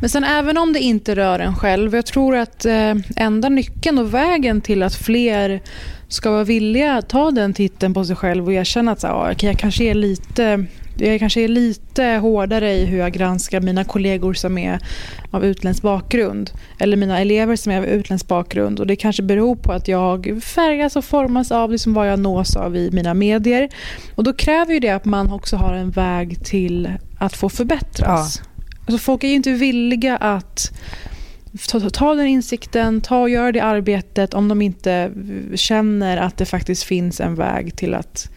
A: Men sen även om det inte rör en själv, jag tror att eh, enda nyckeln och vägen till att fler ska vara villiga att ta den titeln på sig själv och erkänna att så, ah, okay, jag kanske är lite jag kanske är lite hårdare i hur jag granskar mina kollegor som är av utländsk bakgrund. Eller mina elever som är av utländsk bakgrund. Och det kanske beror på att jag färgas och formas av liksom vad jag nås av i mina medier. Och då kräver ju det att man också har en väg till att få förbättras. Ja. Alltså folk är ju inte villiga att ta, ta den insikten, ta och göra det arbetet om de inte känner att det faktiskt finns en väg till att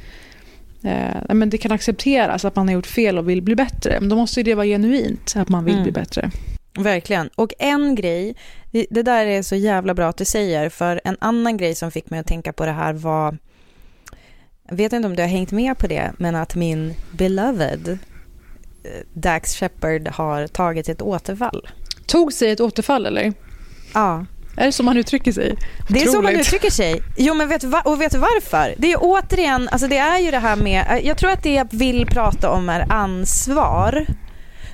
A: eh, men det kan accepteras att man har gjort fel och vill bli bättre. Men då måste det vara genuint att man vill mm. bli bättre.
B: Verkligen. Och en grej, det där är så jävla bra att du säger, för en annan grej som fick mig att tänka på det här var, jag vet inte om du har hängt med på det, men att min beloved eh, Dax Shepard har tagit ett återfall.
A: Tog sig ett återfall eller?
B: Ja.
A: Är det så man uttrycker sig?
B: Det är så man uttrycker sig. Jo men vet, och vet du varför? Det är återigen, alltså det är ju det här med, jag tror att det jag vill prata om är ansvar.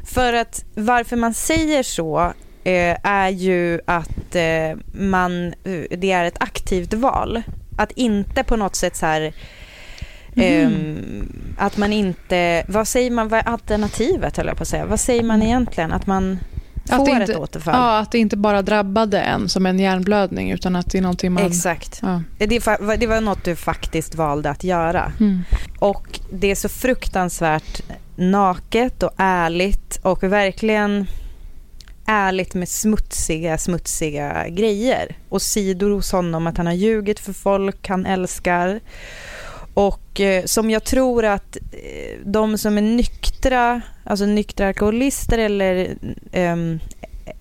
B: För att varför man säger så eh, är ju att eh, man, eh, det är ett aktivt val. Att inte på något sätt så här Mm. Um, att man inte, vad säger man, vad är alternativet höll jag på att säga? Vad säger man egentligen? Att man får
A: att inte,
B: ett återfall.
A: Ja, att det inte bara drabbade en som en hjärnblödning utan att det är någonting man...
B: Exakt. Ja. Det, var, det var något du faktiskt valde att göra. Mm. Och det är så fruktansvärt naket och ärligt och verkligen ärligt med smutsiga, smutsiga grejer. Och sidor hos honom att han har ljugit för folk han älskar. Och eh, som jag tror att eh, de som är nyktra, alltså nyktra alkoholister eller ehm,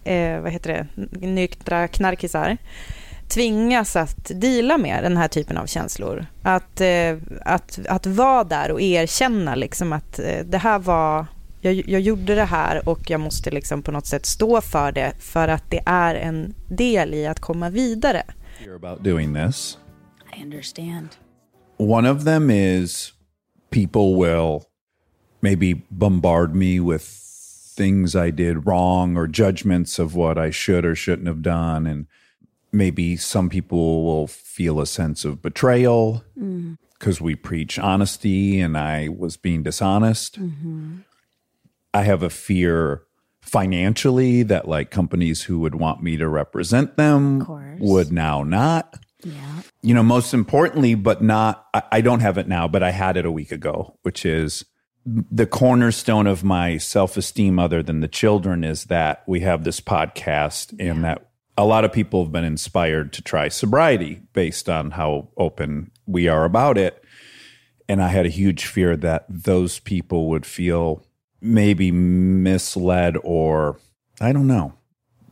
B: eh, vad heter det, nyktra knarkisar tvingas att dela med den här typen av känslor. Att, eh, att, att vara där och erkänna liksom att eh, det här var, jag, jag gjorde det här och jag måste liksom på något sätt stå för det för att det är en del i att komma vidare.
H: You're about doing this.
I: I understand.
H: One of them is people will maybe bombard me with things I did wrong or judgments of what I should or shouldn't have done. And maybe some people will feel a sense of betrayal because mm. we preach honesty and I was being dishonest. Mm-hmm. I have a fear financially that like companies who would want me to represent them would now not You know, most importantly, but not, I, I don't have it now, but I had it a week ago, which is the cornerstone of my self esteem, other than the children, is that we have this podcast and that a lot of people have been inspired to try sobriety based on how open we are about it. And I had a huge fear that those people would feel maybe misled or I don't know.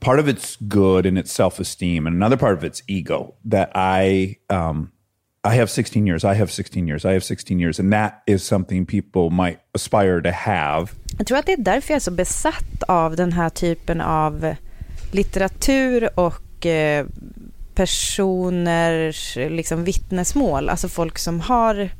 H: Part of it's good and it's self esteem, and another part of it's ego that I um, I have 16 years, I have 16 years, I have 16 years, and that is something people might aspire to have.
B: Jag tror att det är därför jag är så besatt av den här typen av litteratur och eh, personers liksom, vittnesmål. Alltså folk som har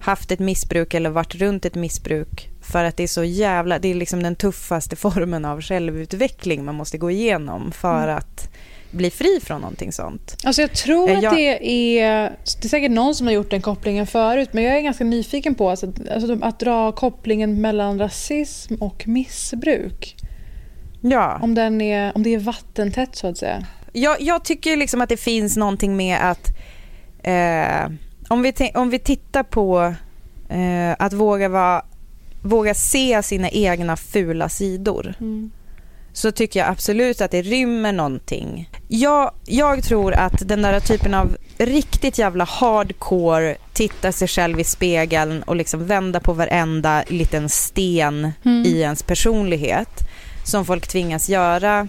B: haft ett missbruk eller varit runt ett missbruk. För att det är så jävla, det är liksom den tuffaste *laughs* formen av självutveckling man måste gå igenom för att bli fri från någonting sånt.
A: Alltså jag tror
B: Eh,
A: att
B: jag-
A: det är... Det är säkert någon som har gjort den kopplingen förut, men jag är ganska nyfiken på alltså, alltså, att dra kopplingen mellan rasism och missbruk.
B: Ja.
A: Om, den är, om det är vattentätt så att säga.
B: jag, jag tycker liksom att det finns någonting med att eh, om, vi om vi tittar på eh, att våga, vara, våga se sina egna fula sidor så tycker jag absolut att det rymmer någonting. Jag, jag tror att den där typen av riktigt jävla hardcore titta sig själv i spegeln och liksom vända på varenda liten sten i ens personlighet som folk tvingas göra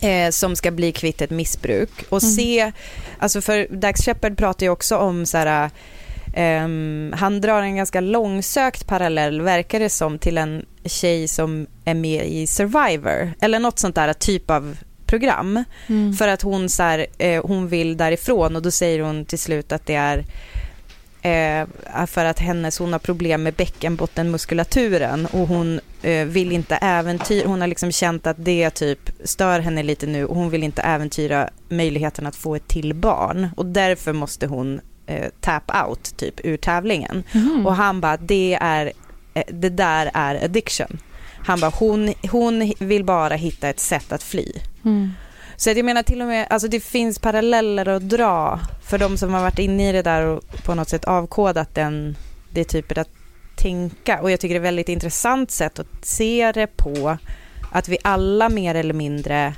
B: eh, som ska bli kvitt ett missbruk. Och se, alltså för Dax Shepard pratar ju också om så här, ehm, han drar en ganska långsökt parallell, verkar det som, till en tjej som är med i Survivor, eller något sånt där typ av program. För att hon, så här, eh, hon vill därifrån och då säger hon till slut att det är eh, för att hennes, hon har problem med bäckenbottenmuskulaturen och hon eh, vill inte äventyra, hon har liksom känt att det typ stör henne lite nu och hon vill inte äventyra möjligheten att få ett till barn och därför måste hon eh, tap out typ ur tävlingen. Och han bara, det är, eh, det där är addiction. Han bara, hon, hon vill bara hitta ett sätt att fly. Så att jag menar till och med, alltså det finns paralleller att dra för de som har varit inne i det där och på något sätt avkodat den, det typet att tänka. Och jag tycker det är ett väldigt intressant sätt att se det på, att vi alla mer eller mindre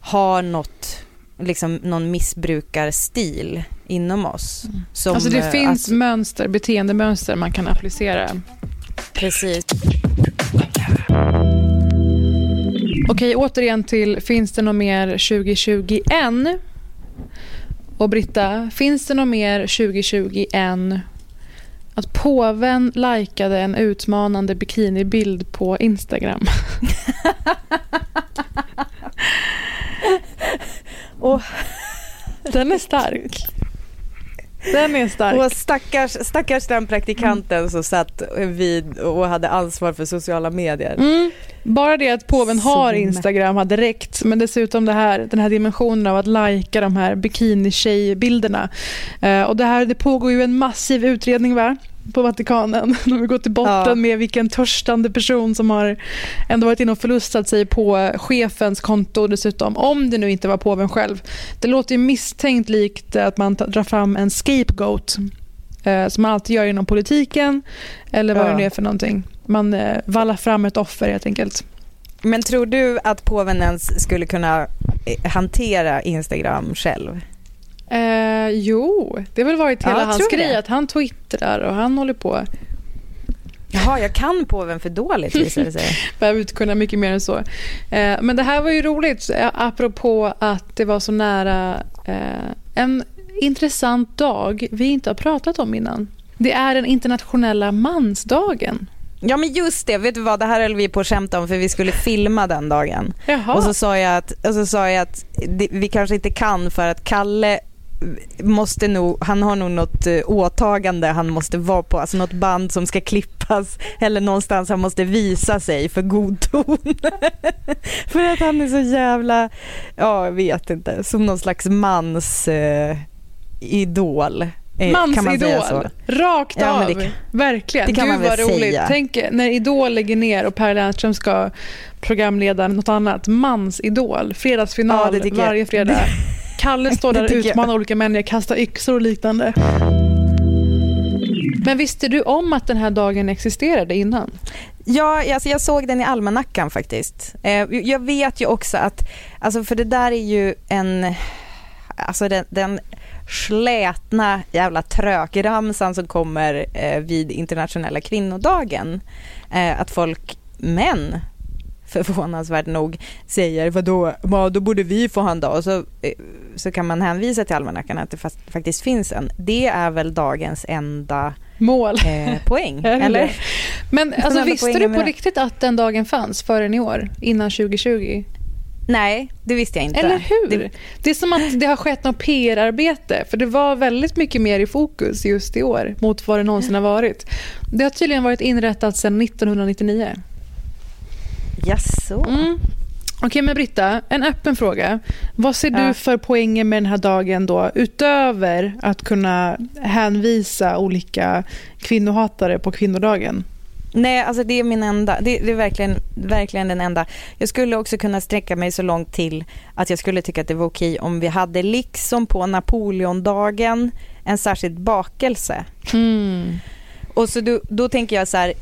B: har något, liksom någon missbrukarstil inom oss. Som,
A: Alltså det
B: eh,
A: finns
B: att-
A: mönster, beteendemönster man kan applicera.
B: precis.
A: Okej, återigen till Finns det något mer 2020 än? Och Britta, finns det något mer 2020 än att påven likade en utmanande bikinibild på Instagram?
B: Åh. *laughs*
A: Den är stark. Den är stark.
B: Och stackars, stackars den praktikanten som satt vid och hade ansvar för sociala medier.
A: Mm. Bara det att påven
B: Så
A: har Instagram hade räckt, men dessutom det här, den här dimensionen av att lajka de här bikini-tjejbilderna. Eh, och det, här, det pågår ju en massiv utredning va? På Vatikanen. De vill gå till botten
B: Ja.
A: med vilken törstande person som har ändå varit inne och förlustat sig på chefens konto dessutom, om det nu inte var påven själv. Det låter ju misstänkt likt att man drar fram en scapegoat, eh, som man alltid gör inom politiken, eller vad
B: Ja.
A: det nu är för någonting. Man eh, vallar fram ett offer helt enkelt.
B: Men tror du att påven ens skulle kunna eh, hantera Instagram själv?
A: Eh, jo, det har väl varit
B: Ja,
A: hela
B: jag
A: hans grej att han twittrar och han håller på.
B: Jaha, jag kan påven för dåligt visar det sig. *laughs*
A: Behöver inte kunna mycket mer än så. Eh, men det här var ju roligt, eh, apropå att det var så nära eh, en intressant dag vi inte har pratat om innan. Det är den internationella mansdagen.
B: Ja men just det, vet du vad, det här höll vi på att skämta om för vi skulle filma den dagen.
A: Jaha.
B: Och så sa jag att, och så sa jag att det, vi kanske inte kan för att Kalle måste nog, han har nog något eh, åtagande han måste vara på, alltså något band som ska klippas *laughs* eller någonstans han måste visa sig för god ton. *laughs* för att han är så jävla, ja jag vet inte, som någon slags mans eh, idol. Eh?
A: Mansidol, rakt
B: Ja,
A: av.
B: det
A: Verkligen.
B: det kan
A: Gud
B: man
A: vad roligt.
B: säga.
A: Tänk när Idol lägger ner och Per Lernström ska programleda något annat. Mansidol, fredagsfinal
B: Ja,
A: varje fredag. *laughs* Kalle står där och utmanar olika människor, kastar yxor och liknande. Men visste du om att den här dagen existerade innan?
B: Ja, alltså jag såg den i almanackan faktiskt. Eh, jag vet ju också att, alltså för det där är ju en, alltså den, den slätna jävla trökramsan som kommer eh, vid internationella kvinnodagen. Eh, att folk, män, förvånansvärt nog säger vadå, ja, då borde vi få ha en dag och så, eh, så kan man hänvisa till almanackan att det fast, faktiskt finns en. Det är väl dagens enda
A: Mål.
B: eh, poäng, *laughs* eller?
A: Men alltså, visste du
B: med
A: på
B: det.
A: riktigt att den dagen fanns förrän i år, innan 2020?
B: Nej, det visste jag inte.
A: Eller hur?
B: Det,
A: Det, är som att det har skett något PR-arbete, för det var väldigt mycket mer i fokus just i år mot vad det någonsin har varit. Det har tydligen varit inrättat sedan 1999.
B: Jaså?
A: Mm. Okej, men Britta, en öppen fråga. Vad ser
B: Ja.
A: du för poänger med den här dagen då, utöver att kunna hänvisa olika kvinnohatare på kvinnodagen?
B: Nej, alltså det är min enda. Det, det är verkligen, verkligen den enda. Jag skulle också kunna sträcka mig så långt till att jag skulle tycka att det var okej om vi hade liksom på Napoleondagen en särskild bakelse.
A: Mm.
B: Och så då, då tänker jag så här,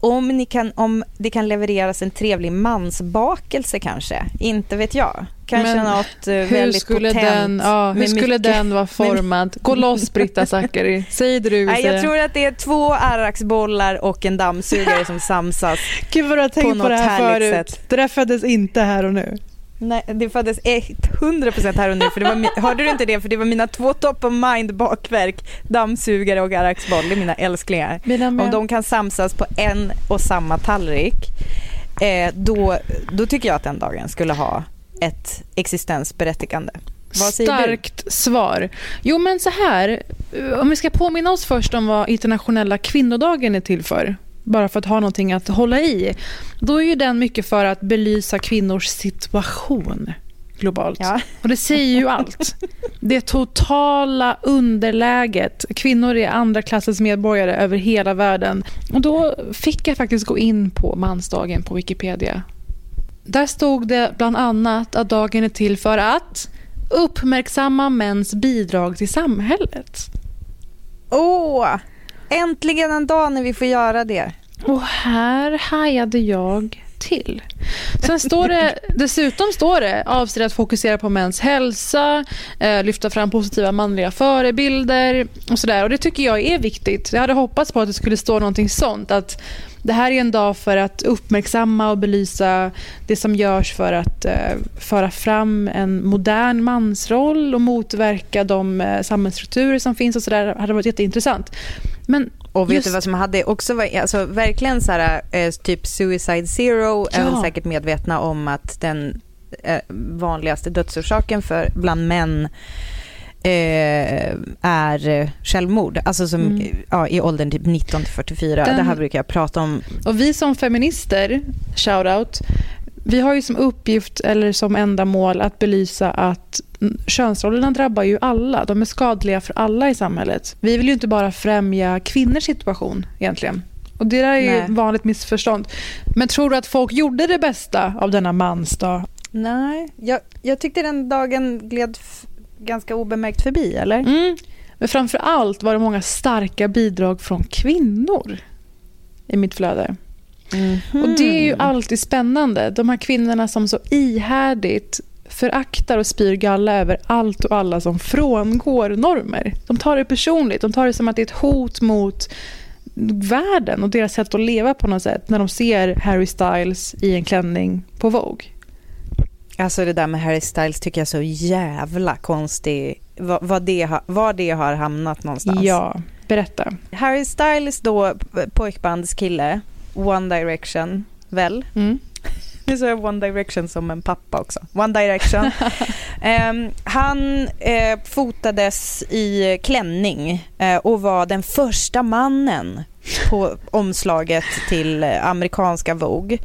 B: om, ni kan, om det kan levereras en trevlig mansbakelse kanske, inte vet jag. Kanske
A: Men
B: något eh,
A: Hur
B: väldigt
A: skulle,
B: potent.
A: den, ja, hur skulle
B: mycket-
A: den vara *laughs* formad? Gå loss, Britta Zackari. *laughs* Säg det du vill
B: Nej,
A: säga.
B: jag tror att det är två arraksbollar och en dammsugare som samsas.
A: Gud vad du har tänkt på,
B: något
A: det här förut.
B: sätt.
A: Det där föddes inte här och nu.
B: Nej, det föddes 100% här och nu. För det var, *laughs* hörde du inte det? För det var mina två top of mind bakverk. Dammsugare och arraksboll. Det är mina älsklingar.
A: Mina
B: Om de kan samsas på en och samma tallrik, eh, då, då tycker jag att den dagen skulle ha ett existensberättigande. Säger du?
A: Starkt svar. Jo, men så här. Om vi ska påminna oss först om vad internationella kvinnodagen är till för. Bara för att ha någonting att hålla i. Då är ju den mycket för att belysa kvinnors situation globalt.
B: Ja.
A: Och det säger ju allt. Det totala underläget. Kvinnor är andra klassens medborgare över hela världen. Och då fick jag faktiskt gå in på mansdagen på Wikipedia. Där stod det bland annat att dagen är till för att uppmärksamma mäns bidrag till samhället.
B: Åh, äntligen en dag när vi får göra det.
A: Och här hajade jag till. Sen står det, dessutom står det avser att fokusera på mäns hälsa, eh, lyfta fram positiva manliga förebilder och sådär. Och det tycker jag är viktigt. Jag hade hoppats på att det skulle stå någonting sånt. Att det här är en dag för att uppmärksamma och belysa det som görs för att eh, föra fram en modern mansroll och motverka de eh, samhällsstrukturer som finns och sådär. Det hade varit jätteintressant. Men
B: och vet
A: Just-
B: du vad som hade också varit, alltså verkligen så här, eh, typ Suicide Zero är
A: Ja.
B: väl säkert medvetna om att den eh, vanligaste dödsorsaken för bland män eh, är eh, självmord, alltså som,
A: Mm.
B: ja, i åldern typ 19 till 44.
A: Den-
B: Det här brukar jag prata om.
A: Och vi som feminister, shout-out, vi har ju som uppgift eller som enda mål att belysa att könsrollerna drabbar ju alla. De är skadliga för alla i samhället. Vi vill ju inte bara främja kvinnors situation egentligen. Och Det där är ju ett vanligt missförstånd. Men tror du att folk gjorde det bästa av denna mansdag?
B: Nej, jag, jag tyckte den dagen gled ganska obemärkt förbi, eller?
A: Mm. Men framför allt var det många starka bidrag från kvinnor i mitt flöde. Och det är ju alltid spännande. De här kvinnorna som så ihärdigt föraktar och spyr galla över allt och alla som frångår normer. De tar det personligt. De tar det som att det är ett hot mot världen och deras sätt att leva på något sätt när de ser Harry Styles i en klänning på Vogue.
B: Alltså det där med Harry Styles tycker jag är så jävla konstigt. Vad, vad det har, var det har hamnat någonstans.
A: Ja, berätta.
B: Harry Styles då, pojkbandskille, One Direction, väl?
A: Mm. *laughs*
B: Nu sa jag One Direction som en pappa också. One Direction. *laughs* Ehm, han eh, fotades i klänning eh, och var den första mannen på omslaget till eh, amerikanska Vogue.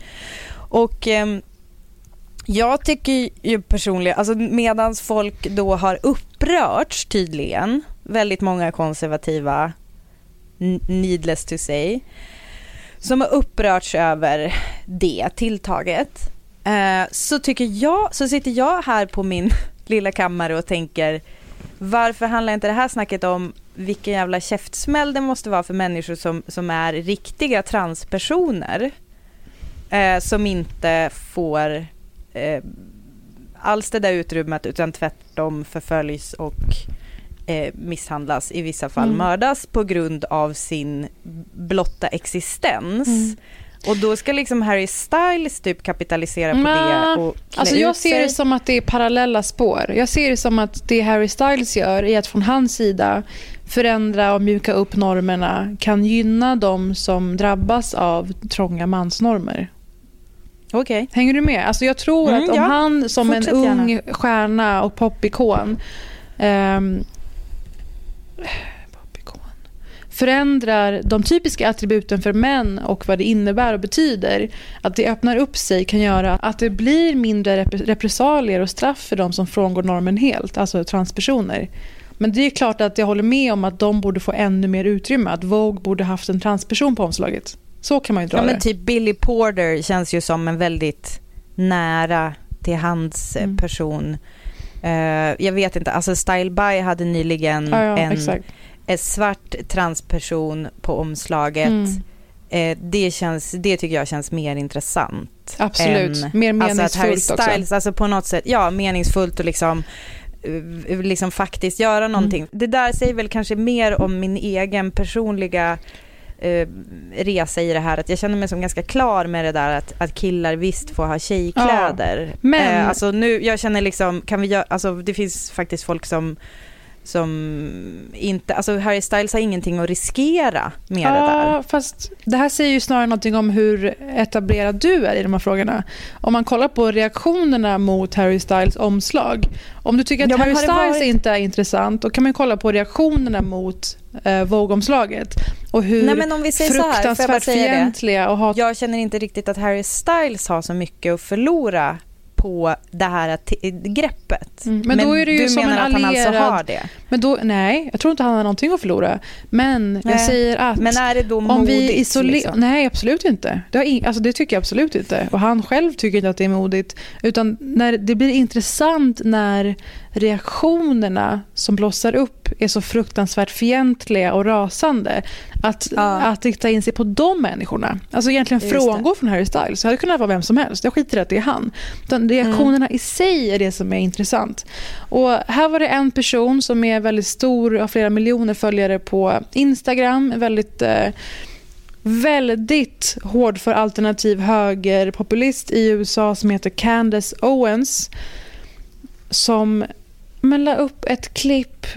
B: Och ehm, jag tycker ju personligen, alltså medans folk då har upprörts tydligen, väldigt många konservativa, needless to say, som har upprörts över det tilltaget. Eh, så tycker jag, så sitter jag här på min *laughs* lilla kammare och tänker varför handlar inte det här snacket om vilken jävla käftsmäll det måste vara för människor som, som är riktiga transpersoner eh, som inte får eh, alls det där utrymmet utan tvärtom förföljs och eh, misshandlas, i vissa fall
A: Mm.
B: mördas på grund av sin blotta existens.
A: Mm.
B: Och då ska liksom Harry Styles typ kapitalisera på
A: Nja,
B: det och klä
A: Alltså jag
B: ut
A: ser
B: sig.
A: det som att det är parallella spår. Jag ser det som att det Harry Styles gör är att från hans sida förändra och mjuka upp normerna kan gynna de som drabbas av trånga mansnormer.
B: Okej.
A: Hänger du med? Alltså jag tror
B: Mm,
A: att om
B: ja.
A: han som
B: Fortsätt
A: en
B: gärna.
A: ung stjärna och popikon ehm, förändrar de typiska attributen för män och vad det innebär och betyder, att det öppnar upp sig kan göra att det blir mindre rep- repressalier och straff för de som frångår normen helt, alltså transpersoner. Men det är klart att jag håller med om att de borde få ännu mer utrymme, att Vogue borde haft en transperson på omslaget. Så kan man ju dra
B: Ja men typ Billy Porter känns ju som en väldigt nära till hans eh,
A: Mm.
B: Eh, jag vet inte, alltså Style By hade nyligen
A: ja, ja,
B: en,
A: exakt.
B: en svart transperson på omslaget.
A: Mm.
B: Eh, det, känns, det tycker jag känns mer intressant.
A: Absolut.
B: än-
A: Mer
B: Alltså att Harry
A: meningsfullt också.
B: Styles, alltså på något sätt, ja meningsfullt och liksom eh, liksom faktiskt göra någonting.
A: Mm.
B: Det där säger väl kanske mer om min egen personliga eh, resa i det här, att jag känner mig som ganska klar med det där att, att killar visst får ha tjejkläder.
A: men-
B: Eh, alltså nu, jag känner liksom, kan vi göra, alltså det finns faktiskt folk som som inte, alltså Harry Styles har ingenting att riskera med det där.
A: Ja, fast det här säger ju snarare någonting om hur etablerad du är i de här frågorna. Om man kollar på reaktionerna mot Harry Styles omslag. Om du tycker att
B: Ja,
A: Harry Styles
B: varit-
A: inte är intressant, då kan man kolla på reaktionerna mot eh, Vogue-omslaget. Och hur
B: Nej, men om vi säger så här, jag
A: fruktansvärt fientliga och hat...
B: Jag känner inte riktigt att Harry Styles har så mycket att förlora på det här greppet.
A: Mm, men då är det ju
B: du
A: som
B: menar
A: en
B: att han alltså
A: allierad-
B: har det?
A: Men då, nej, jag tror inte han har någonting att förlora. Men jag
B: Nej.
A: säger att...
B: Men är det då
A: om
B: modigt?
A: vi isolerar...
B: liksom?
A: Nej, absolut inte. Det, in... alltså, det tycker jag absolut inte. Och han själv tycker inte att det är modigt. Utan när det blir intressant när reaktionerna som blossar upp är så fruktansvärt fientliga och rasande. Att,
B: Ja.
A: att rikta in sig på de människorna. Alltså egentligen
B: Just
A: frångå från Harry Styles. Det hade kunnat vara vem som helst. Jag skiter i att det är han. Utan reaktionerna i sig är det som är intressant. Och här var det en person som är väldigt stor, har flera miljoner följare på Instagram. Väldigt, eh, väldigt hård för alternativ högerpopulist i USA som heter Candace Owens. Som men, la upp ett klipp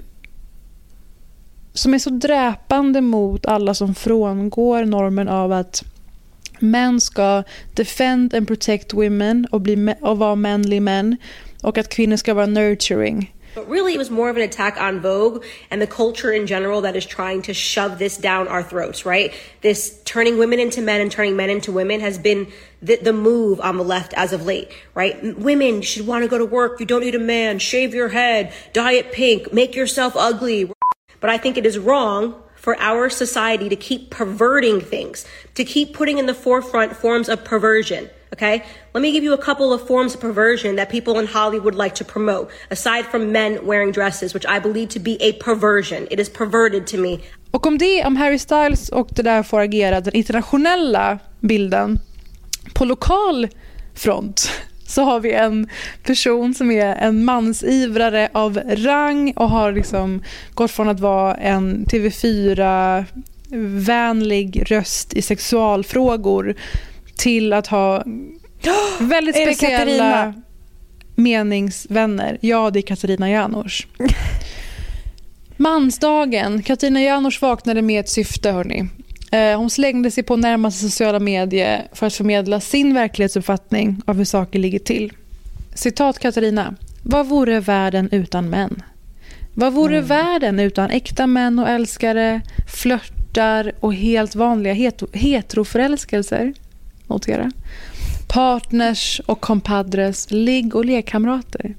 A: som är så dräpande mot alla som frångår normen av att män ska defend and protect women och, bli, och vara manly män och att kvinnor ska vara nurturing.
I: But really, it was more of an attack on Vogue and the culture in general that is trying to shove this down our throats, right? This turning women into men and turning men into women has been the, the move on the left as of late, right? Women should want to go to work. You don't need a man. Shave your head. Dye it pink. Make yourself ugly. But I think it is wrong for our society to keep perverting things, to keep putting in the forefront forms of perversion. Okay? Let me give you a couple of forms of perversion that people in Hollywood like to promote, aside from men wearing dresses, which I believe to be a perversion. It is perverted to me.
A: Och om det, om Harry Styles och det där får agera den internationella bilden på lokal front så har vi en person som är en mansivrare av rang och har liksom gått från att vara en TV4-vänlig röst i sexualfrågor till att ha *gasps* väldigt speciella meningsvänner. Ja, det är Katarina Janouch. *laughs* Mansdagen. Katarina Janouch vaknade med ett syfte, hörni. Eh, Hon slängde sig på närmaste sociala medier för att förmedla sin verklighetsuppfattning av hur saker ligger till. Citat Katarina. Vad vore världen utan män? Vad vore världen utan äkta män och älskare, flörtar och helt vanliga hetero- heteroförälskelser? Notera. Partners och compadres, ligg och lekkamrater.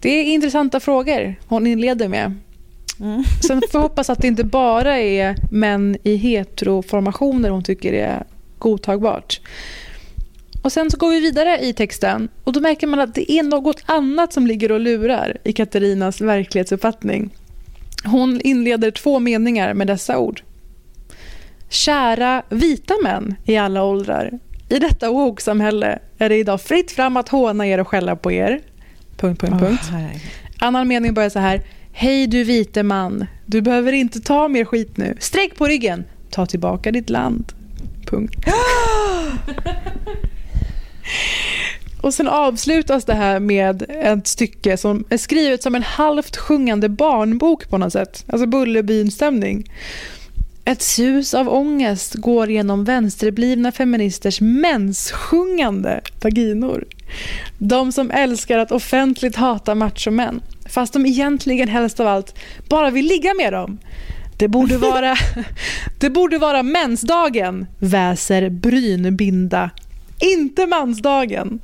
A: Det är intressanta frågor hon inleder med. *laughs* Sen får hoppas att det inte bara är män i heteroformationer hon tycker är godtagbart. Och sen så går vi vidare i texten och då märker man att det är något annat som ligger och lurar i Katarinas verklighetsuppfattning. Hon inleder två meningar med dessa ord. Kära vita män i alla åldrar. I detta woke-samhälle är det idag fritt fram att håna er och skälla på er. Punkt, punkt, punkt. Annan mening börjar så här. Hej du vite man. Du behöver inte ta mer skit nu. Sträck på ryggen. Ta tillbaka ditt land. Punkt. *gasps* Och sen avslutas det här med ett stycke som är skrivet som en halvt sjungande barnbok på något sätt. Alltså Bullerbyn-stämning. Ett sus av ångest går genom vänsterblivna feministers menssjungande vaginor. De som älskar att offentligt hata machomän, fast de egentligen helst av allt bara vill ligga med dem. Det borde vara, *laughs* det borde vara mensdagen, väser Brynbinda. Inte mansdagen.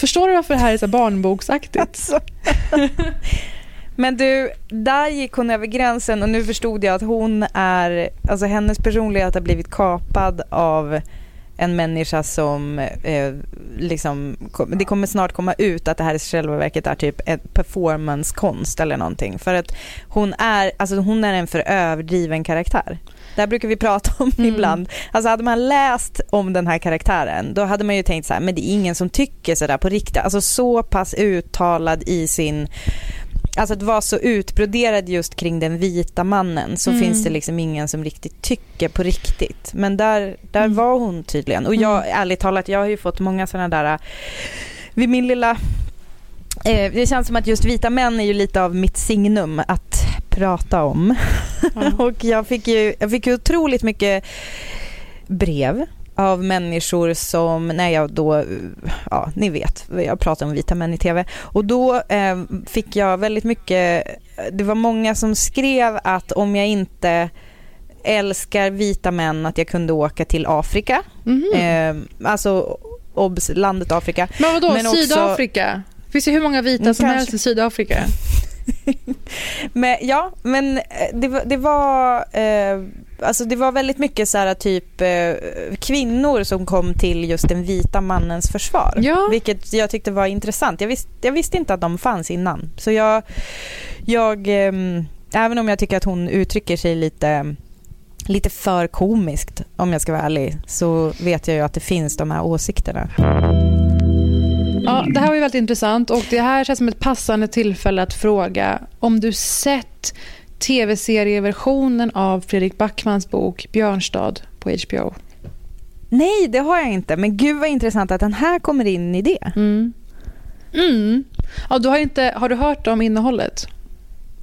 A: Förstår du varför det här är så barnboksaktigt?
B: Alltså. *laughs* Men du, där gick hon över gränsen och nu förstod jag att hon är, alltså hennes personlighet har blivit kapad av en människa som eh, liksom, det kommer snart komma ut att det här i själva verket är typ en performancekonst eller någonting. För att hon är, alltså hon är en för överdriven karaktär. Det här brukar vi prata om
A: Mm.
B: ibland. Alltså hade man läst om den här karaktären då hade man ju tänkt så här, men det är ingen som tycker sådär på riktigt. Alltså så pass uttalad i sin Alltså att vara så utbroderad just kring den vita mannen så
A: Mm.
B: finns det liksom ingen som riktigt tycker på riktigt. Men där, där
A: Mm.
B: var hon tydligen. Och jag, ärligt talat, jag har ju fått många sådana där, äh, vid min lilla, eh, det känns som att just vita män är ju lite av mitt signum att prata om. *laughs* och jag fick ju, jag fick ju otroligt mycket brev av människor som, när jag då, ja ni vet, jag pratar om vita män i tv och då eh, fick jag väldigt mycket, det var många som skrev att om jag inte älskar vita män att jag kunde åka till Afrika,
A: Mhm.
B: eh, alltså obs, landet Afrika.
A: Men vadå,
B: Men också-
A: Sydafrika? Finns det hur många vita
B: Mm,
A: som
B: kanske.
A: helst i Sydafrika? *laughs*
B: Men, ja, men eh, det, det var eh, alltså det var väldigt mycket så här typ eh, kvinnor som kom till just den vita mannens försvar.
A: Ja.
B: Vilket jag tyckte var intressant. Jag, visst, jag visste inte att de fanns innan. Så jag, jag ehm, även om jag tycker att hon uttrycker sig lite lite för komiskt om jag ska vara ärlig så vet jag ju att det finns de här åsikterna.
A: Ja, det här var ju väldigt intressant och det här känns som ett passande tillfälle att fråga om du sett tv-serieversionen av Fredrik Backmans bok Björnstad på HBO.
B: Nej, det har jag inte. Men gud vad intressant att den här kommer in i det.
A: Mm. Mm. Ja, du har, inte, har du hört om innehållet?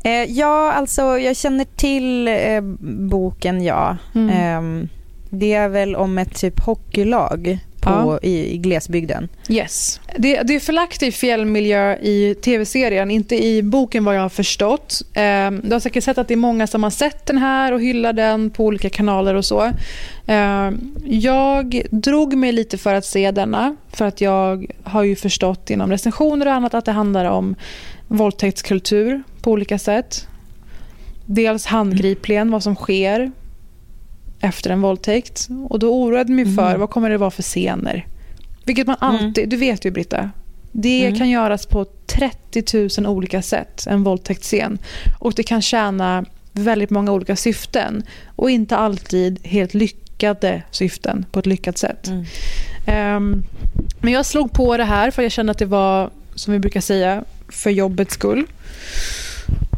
B: Eh, ja, alltså jag känner till eh, boken, ja.
A: Mm.
B: Ehm, det är väl om ett typ hockeylag på,
A: Ja.
B: i, i glesbygden.
A: Yes. Det, det är förlagt i fjällmiljö i tv-serien, inte i boken vad jag har förstått. Eh, du har säkert sett att det är många som har sett den här och hyllar den på olika kanaler och så. Eh, jag drog mig lite för att se denna, för att jag har ju förstått genom recensioner och annat att det handlar om våldtäktskultur på olika sätt. Dels handgripligen vad som sker efter en våldtäkt. Och då oroade mig för vad kommer det vara för scener. Vilket man alltid, du vet ju Britta, det
B: Mm.
A: kan göras på 30 000 olika sätt, en våldtäktsscen. Och det kan tjäna väldigt många olika syften. Och inte alltid helt lyckade syften på ett lyckat sätt.
B: Mm.
A: Ehm, men jag slog på det här för jag kände att det var, som vi brukar säga, för jobbets skull.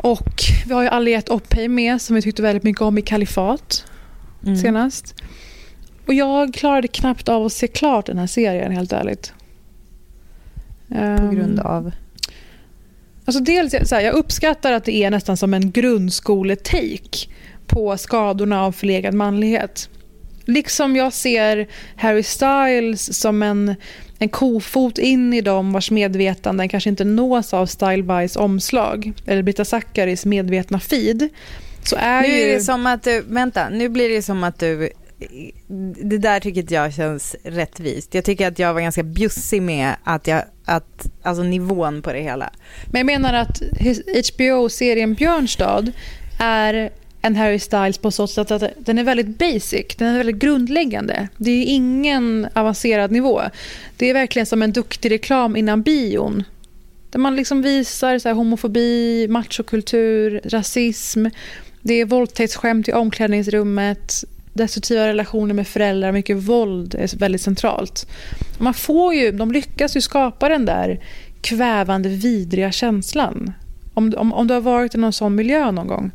A: Och vi har ju Aliette Oppheim med som vi tyckte väldigt mycket om i Kalifat
B: Mm.
A: senast. Och jag klarade knappt av att se klart den här serien helt ärligt.
B: På grund
A: Ehm,
B: av...
A: Alltså dels, så här, jag uppskattar att det är nästan som en grundskoletake på skadorna av förlegad manlighet. Liksom jag ser Harry Styles som en, en kofot in i dem vars medvetanden kanske inte nås av Style Bys omslag eller Britta Zackaris medvetna feed. Så är
B: Nu
A: ju...
B: är det som att du, vänta, nu blir det som att du, det där tycker inte jag känns rättvist. Jag tycker att jag var ganska bjussig med att jag, att, alltså nivån på det hela.
A: Men jag menar att HBO-serien Björnstad är än Harry Styles på så sätt att den är väldigt basic, den är väldigt grundläggande. Det är ingen avancerad nivå. Det är verkligen som en duktig reklam innan bion. Där man liksom visar så homofobi, machokultur, rasism. Det är våldtäktsskämt i omklädningsrummet. Destruktiva relationer med föräldrar, mycket våld är väldigt centralt. Man får ju, de lyckas ju skapa den där kvävande, vidriga känslan. Om, om, om du har varit i någon sån miljö någon gång.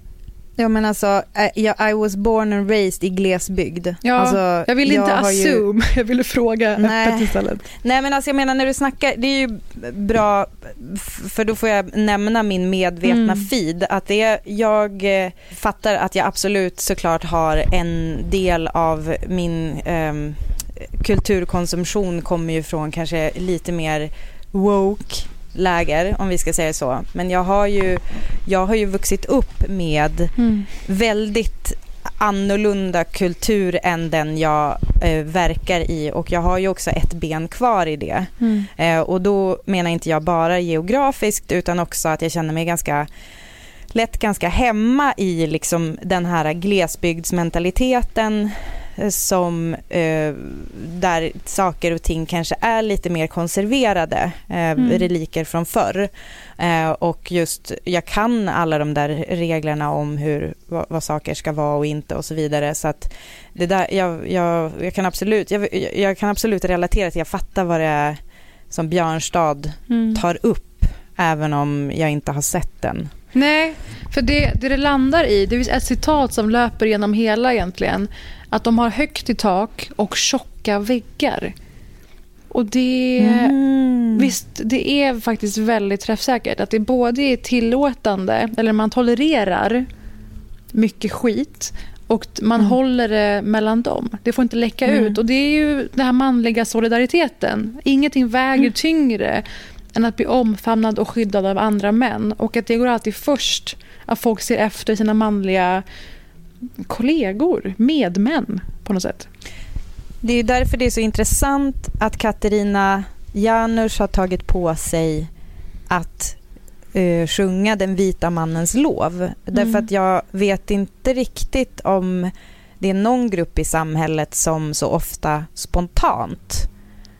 B: Ja men alltså, I, I was born and raised i glesbygd.
A: Ja,
B: alltså,
A: jag ville inte
B: ju-
A: assume, *laughs* jag ville fråga
B: Nej.
A: öppet istället.
B: Nej men alltså jag menar när du snackar, det är ju bra för då får jag nämna min medvetna
A: Mm.
B: feed. Att det är, jag eh, fattar att jag absolut såklart har en del av min ehm, kulturkonsumtion kommer ju från kanske lite mer woke läger om vi ska säga så. Men jag har ju, jag har ju vuxit upp med väldigt annorlunda kultur än den jag eh, verkar i och jag har ju också ett ben kvar i det. Eh, och då menar inte jag bara geografiskt utan också att jag känner mig ganska lätt ganska hemma i liksom den här glesbygdsmentaliteten som eh, där saker och ting kanske är lite mer konserverade, eh, reliker från förr. Eh, och just, jag kan alla de där reglerna om hur, vad, vad saker ska vara och inte och så vidare. Så att det där, jag, jag, jag, kan absolut, jag, jag- kan absolut relatera till, jag fattar vad det är som Björnstad tar upp, även om jag inte har sett den.
A: Nej, för det, det det landar i, det är ett citat som löper genom hela egentligen, att de har högt i tak och tjocka väggar. Och det,
B: Mm.
A: visst, det är faktiskt väldigt träffsäkert. Att det både är tillåtande, eller man tolererar mycket skit och man håller det mellan dem. Det får inte läcka ut. Och det är ju den här manliga solidariteten. Ingenting väger tyngre än att bli omfamnad och skyddad av andra män. Och att det går alltid först att folk ser efter sina manliga kollegor, medmän på något sätt.
B: Det är därför det är så intressant att Katarina Janouch har tagit på sig att eh, sjunga den vita mannens lov. Därför att jag vet inte riktigt om det är någon grupp i samhället som så ofta spontant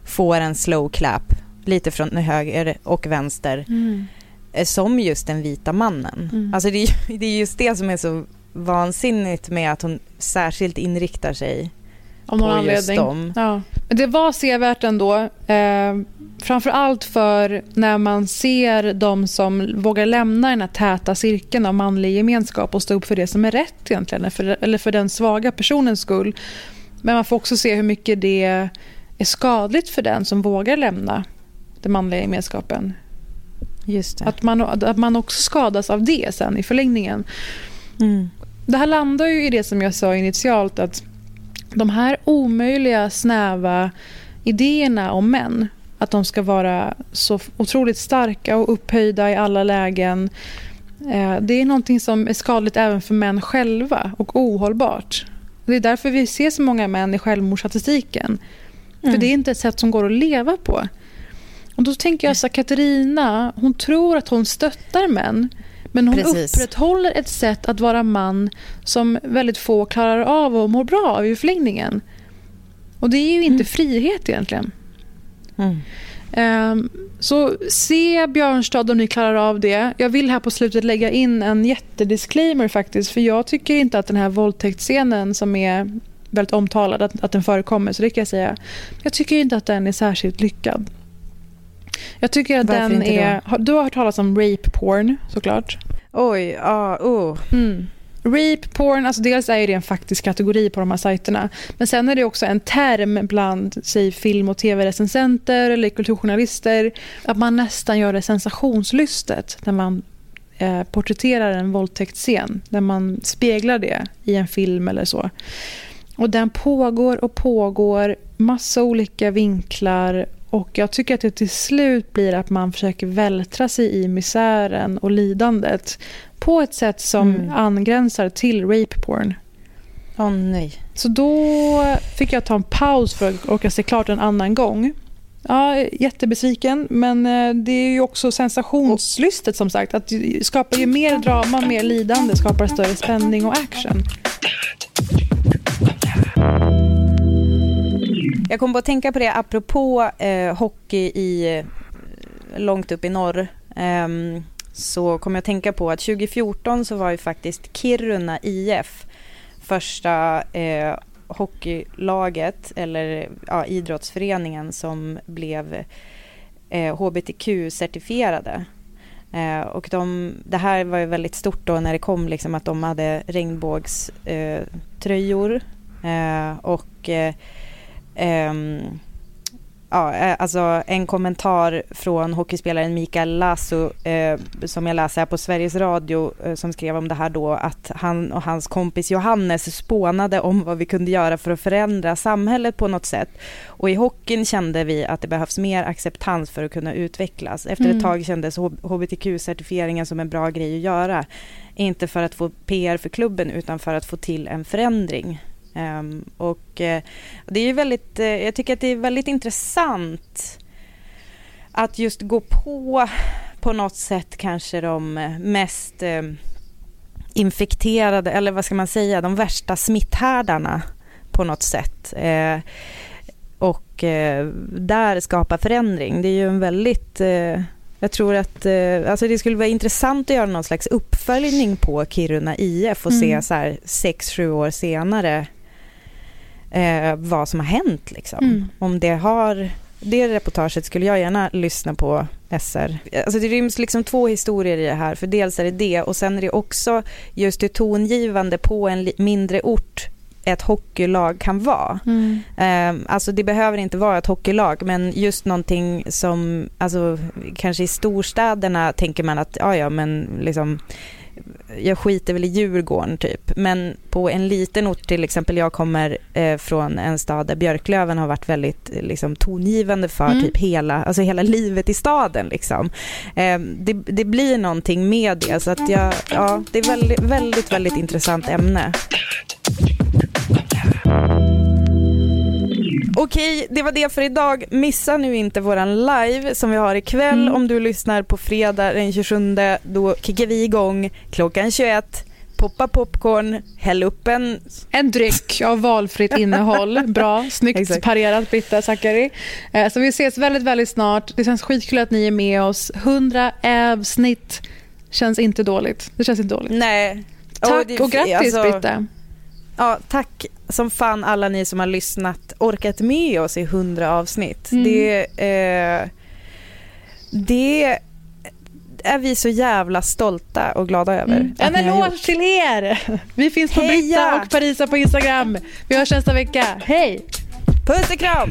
B: får en slow clap, lite från höger och vänster, eh, som just den vita mannen.
A: Mm.
B: Alltså det är, *laughs* det är just det som är så vansinnigt med att hon särskilt inriktar sig
A: Av någon
B: på just
A: anledning.
B: dem.
A: Ja. Det var sevärt ändå. Eh, framför allt för när man ser de som vågar lämna den här täta cirkeln av manlig gemenskap och stå upp för det som är rätt egentligen, för, eller för den svaga personens skull. Men man får också se hur mycket det är skadligt för den som vågar lämna den manliga gemenskapen.
B: Just det.
A: Att man, att man också skadas av det sen i förlängningen.
B: Mm.
A: Det här landar ju i det som jag sa initialt att de här omöjliga, snäva idéerna om män, att de ska vara så otroligt starka och upphöjda i alla lägen, eh, det är någonting som är skadligt även för män själva och ohållbart. Det är därför vi ser så många män i självmordsstatistiken. För det är inte ett sätt som går att leva på. Och då tänker jag så Katarina, hon tror att hon stöttar män. Men hon
B: Precis.
A: upprätthåller ett sätt att vara man som väldigt få klarar av och mår bra av i förlängningen. Och det är ju inte frihet egentligen.
B: Mm.
A: Ehm, så se Björnstad om ni klarar av det. Jag vill här på slutet lägga in en jättedisclaimer faktiskt. För jag tycker inte att den här våldtäktsscenen som är väldigt omtalad, att, att den förekommer, så det kan jag säga. Jag tycker inte att den är särskilt lyckad. Jag tycker att
B: Varför
A: den
B: då?
A: är... har- Du har hört talas om rape porn såklart.
B: Oj, ja, oh.
A: Mm. Rape porn, alltså dels är det en faktisk kategori på de här sajterna. Men sen är det också en term bland säg, film och tv-recensenter eller kulturjournalister. Att man nästan gör det sensationslystet när man eh, porträtterar en våldtäktsscen. När man speglar det i en film eller så. Och den pågår och pågår, massa olika vinklar och jag tycker att det till slut blir att man försöker vältra sig i misären och lidandet på ett sätt som
B: Mm.
A: angränsar till rape porn.
B: Åh nej.
A: Så då fick jag ta en paus för att orka se klart en annan gång. Ja, jättebesviken, men eh, det är ju också sensationslystet som sagt. Att det skapar ju mer drama, mer lidande, skapar större spänning och action.
B: Jag kom på att tänka på det apropå eh, hockey i, långt upp i norr. Ehm, så kom jag att tänka på att 2014 så var ju faktiskt Kiruna IF första eh, hockeylaget eller ja, idrottsföreningen som blev eh, hbtq-certifierade. Eh, och de, det här var ju väldigt stort då när det kom liksom att de hade regnbågströjor eh, och eh, eh, ehm, ja, eh, alltså en kommentar från hockeyspelaren Mikael Lasso eh, som jag läser här på Sveriges Radio eh, som skrev om det här då att han och hans kompis Johannes spånade om vad vi kunde göra för att förändra samhället på något sätt. Och i hockeyn kände vi att det behövs mer acceptans för att kunna utvecklas. Efter
A: Mm.
B: ett tag kändes hbtq-certifieringen som en bra grej att göra. Inte för att få PR för klubben utan för att få till en förändring. Ehm, och eh, det är väldigt, eh, jag tycker att det är väldigt intressant att just gå på på något sätt kanske de eh, mest infekterade, eller vad ska man säga, de värsta smitthärdarna på något sätt. Eh, och eh, där skapa förändring. Det är ju en väldigt eh, jag tror att alltså det skulle vara intressant att göra någon slags uppföljning på Kiruna IF och se
A: Mm.
B: så här sex, sju år senare eh, vad som har hänt. Liksom.
A: Mm.
B: Om det har... Det reportaget skulle jag gärna lyssna på SR. Alltså det ryms liksom två historier i det här. För dels är det det och sen är det också just det tongivande på en mindre ort ett hockeylag kan vara.
A: Mm.
B: Eh, alltså det behöver inte vara ett hockeylag men just någonting som, alltså kanske i storstäderna tänker man att ja ja men liksom jag skiter väl i Djurgården typ. Men på en liten ort, till exempel jag kommer eh, från en stad där Björklöven har varit väldigt liksom, tongivande för
A: Mm.
B: typ hela, alltså hela livet i staden. Liksom. Eh, det, det blir någonting med det. Så att jag, ja, det är väldigt, väldigt, väldigt intressant ämne. Okej, det var det för idag. Missa nu inte våran live som vi har ikväll.
A: Mm.
B: Om du lyssnar på fredag den 27, då kickar vi igång klockan 21. Poppa popcorn, häll upp en...
A: En dryck av valfritt innehåll. *laughs* Bra, snyggt
B: Exakt.
A: parerat Britta Zackari. Eh, Så vi ses väldigt, väldigt snart. Det känns skitkul att ni är med oss. 100 avsnitt känns inte dåligt. Det känns inte dåligt.
B: Nej.
A: Tack
B: det-
A: och grattis
B: alltså,
A: Britta.
B: Ja, tack som fan alla ni som har lyssnat, orkat med oss i 100 avsnitt.
A: Mm.
B: Det, eh, det är vi så jävla stolta och glada över.
A: Mm. En eloge till er. Vi finns på
B: Heja!
A: Britta och Parisa på Instagram. Vi hörs nästa vecka. Hej!
B: Puss och kram!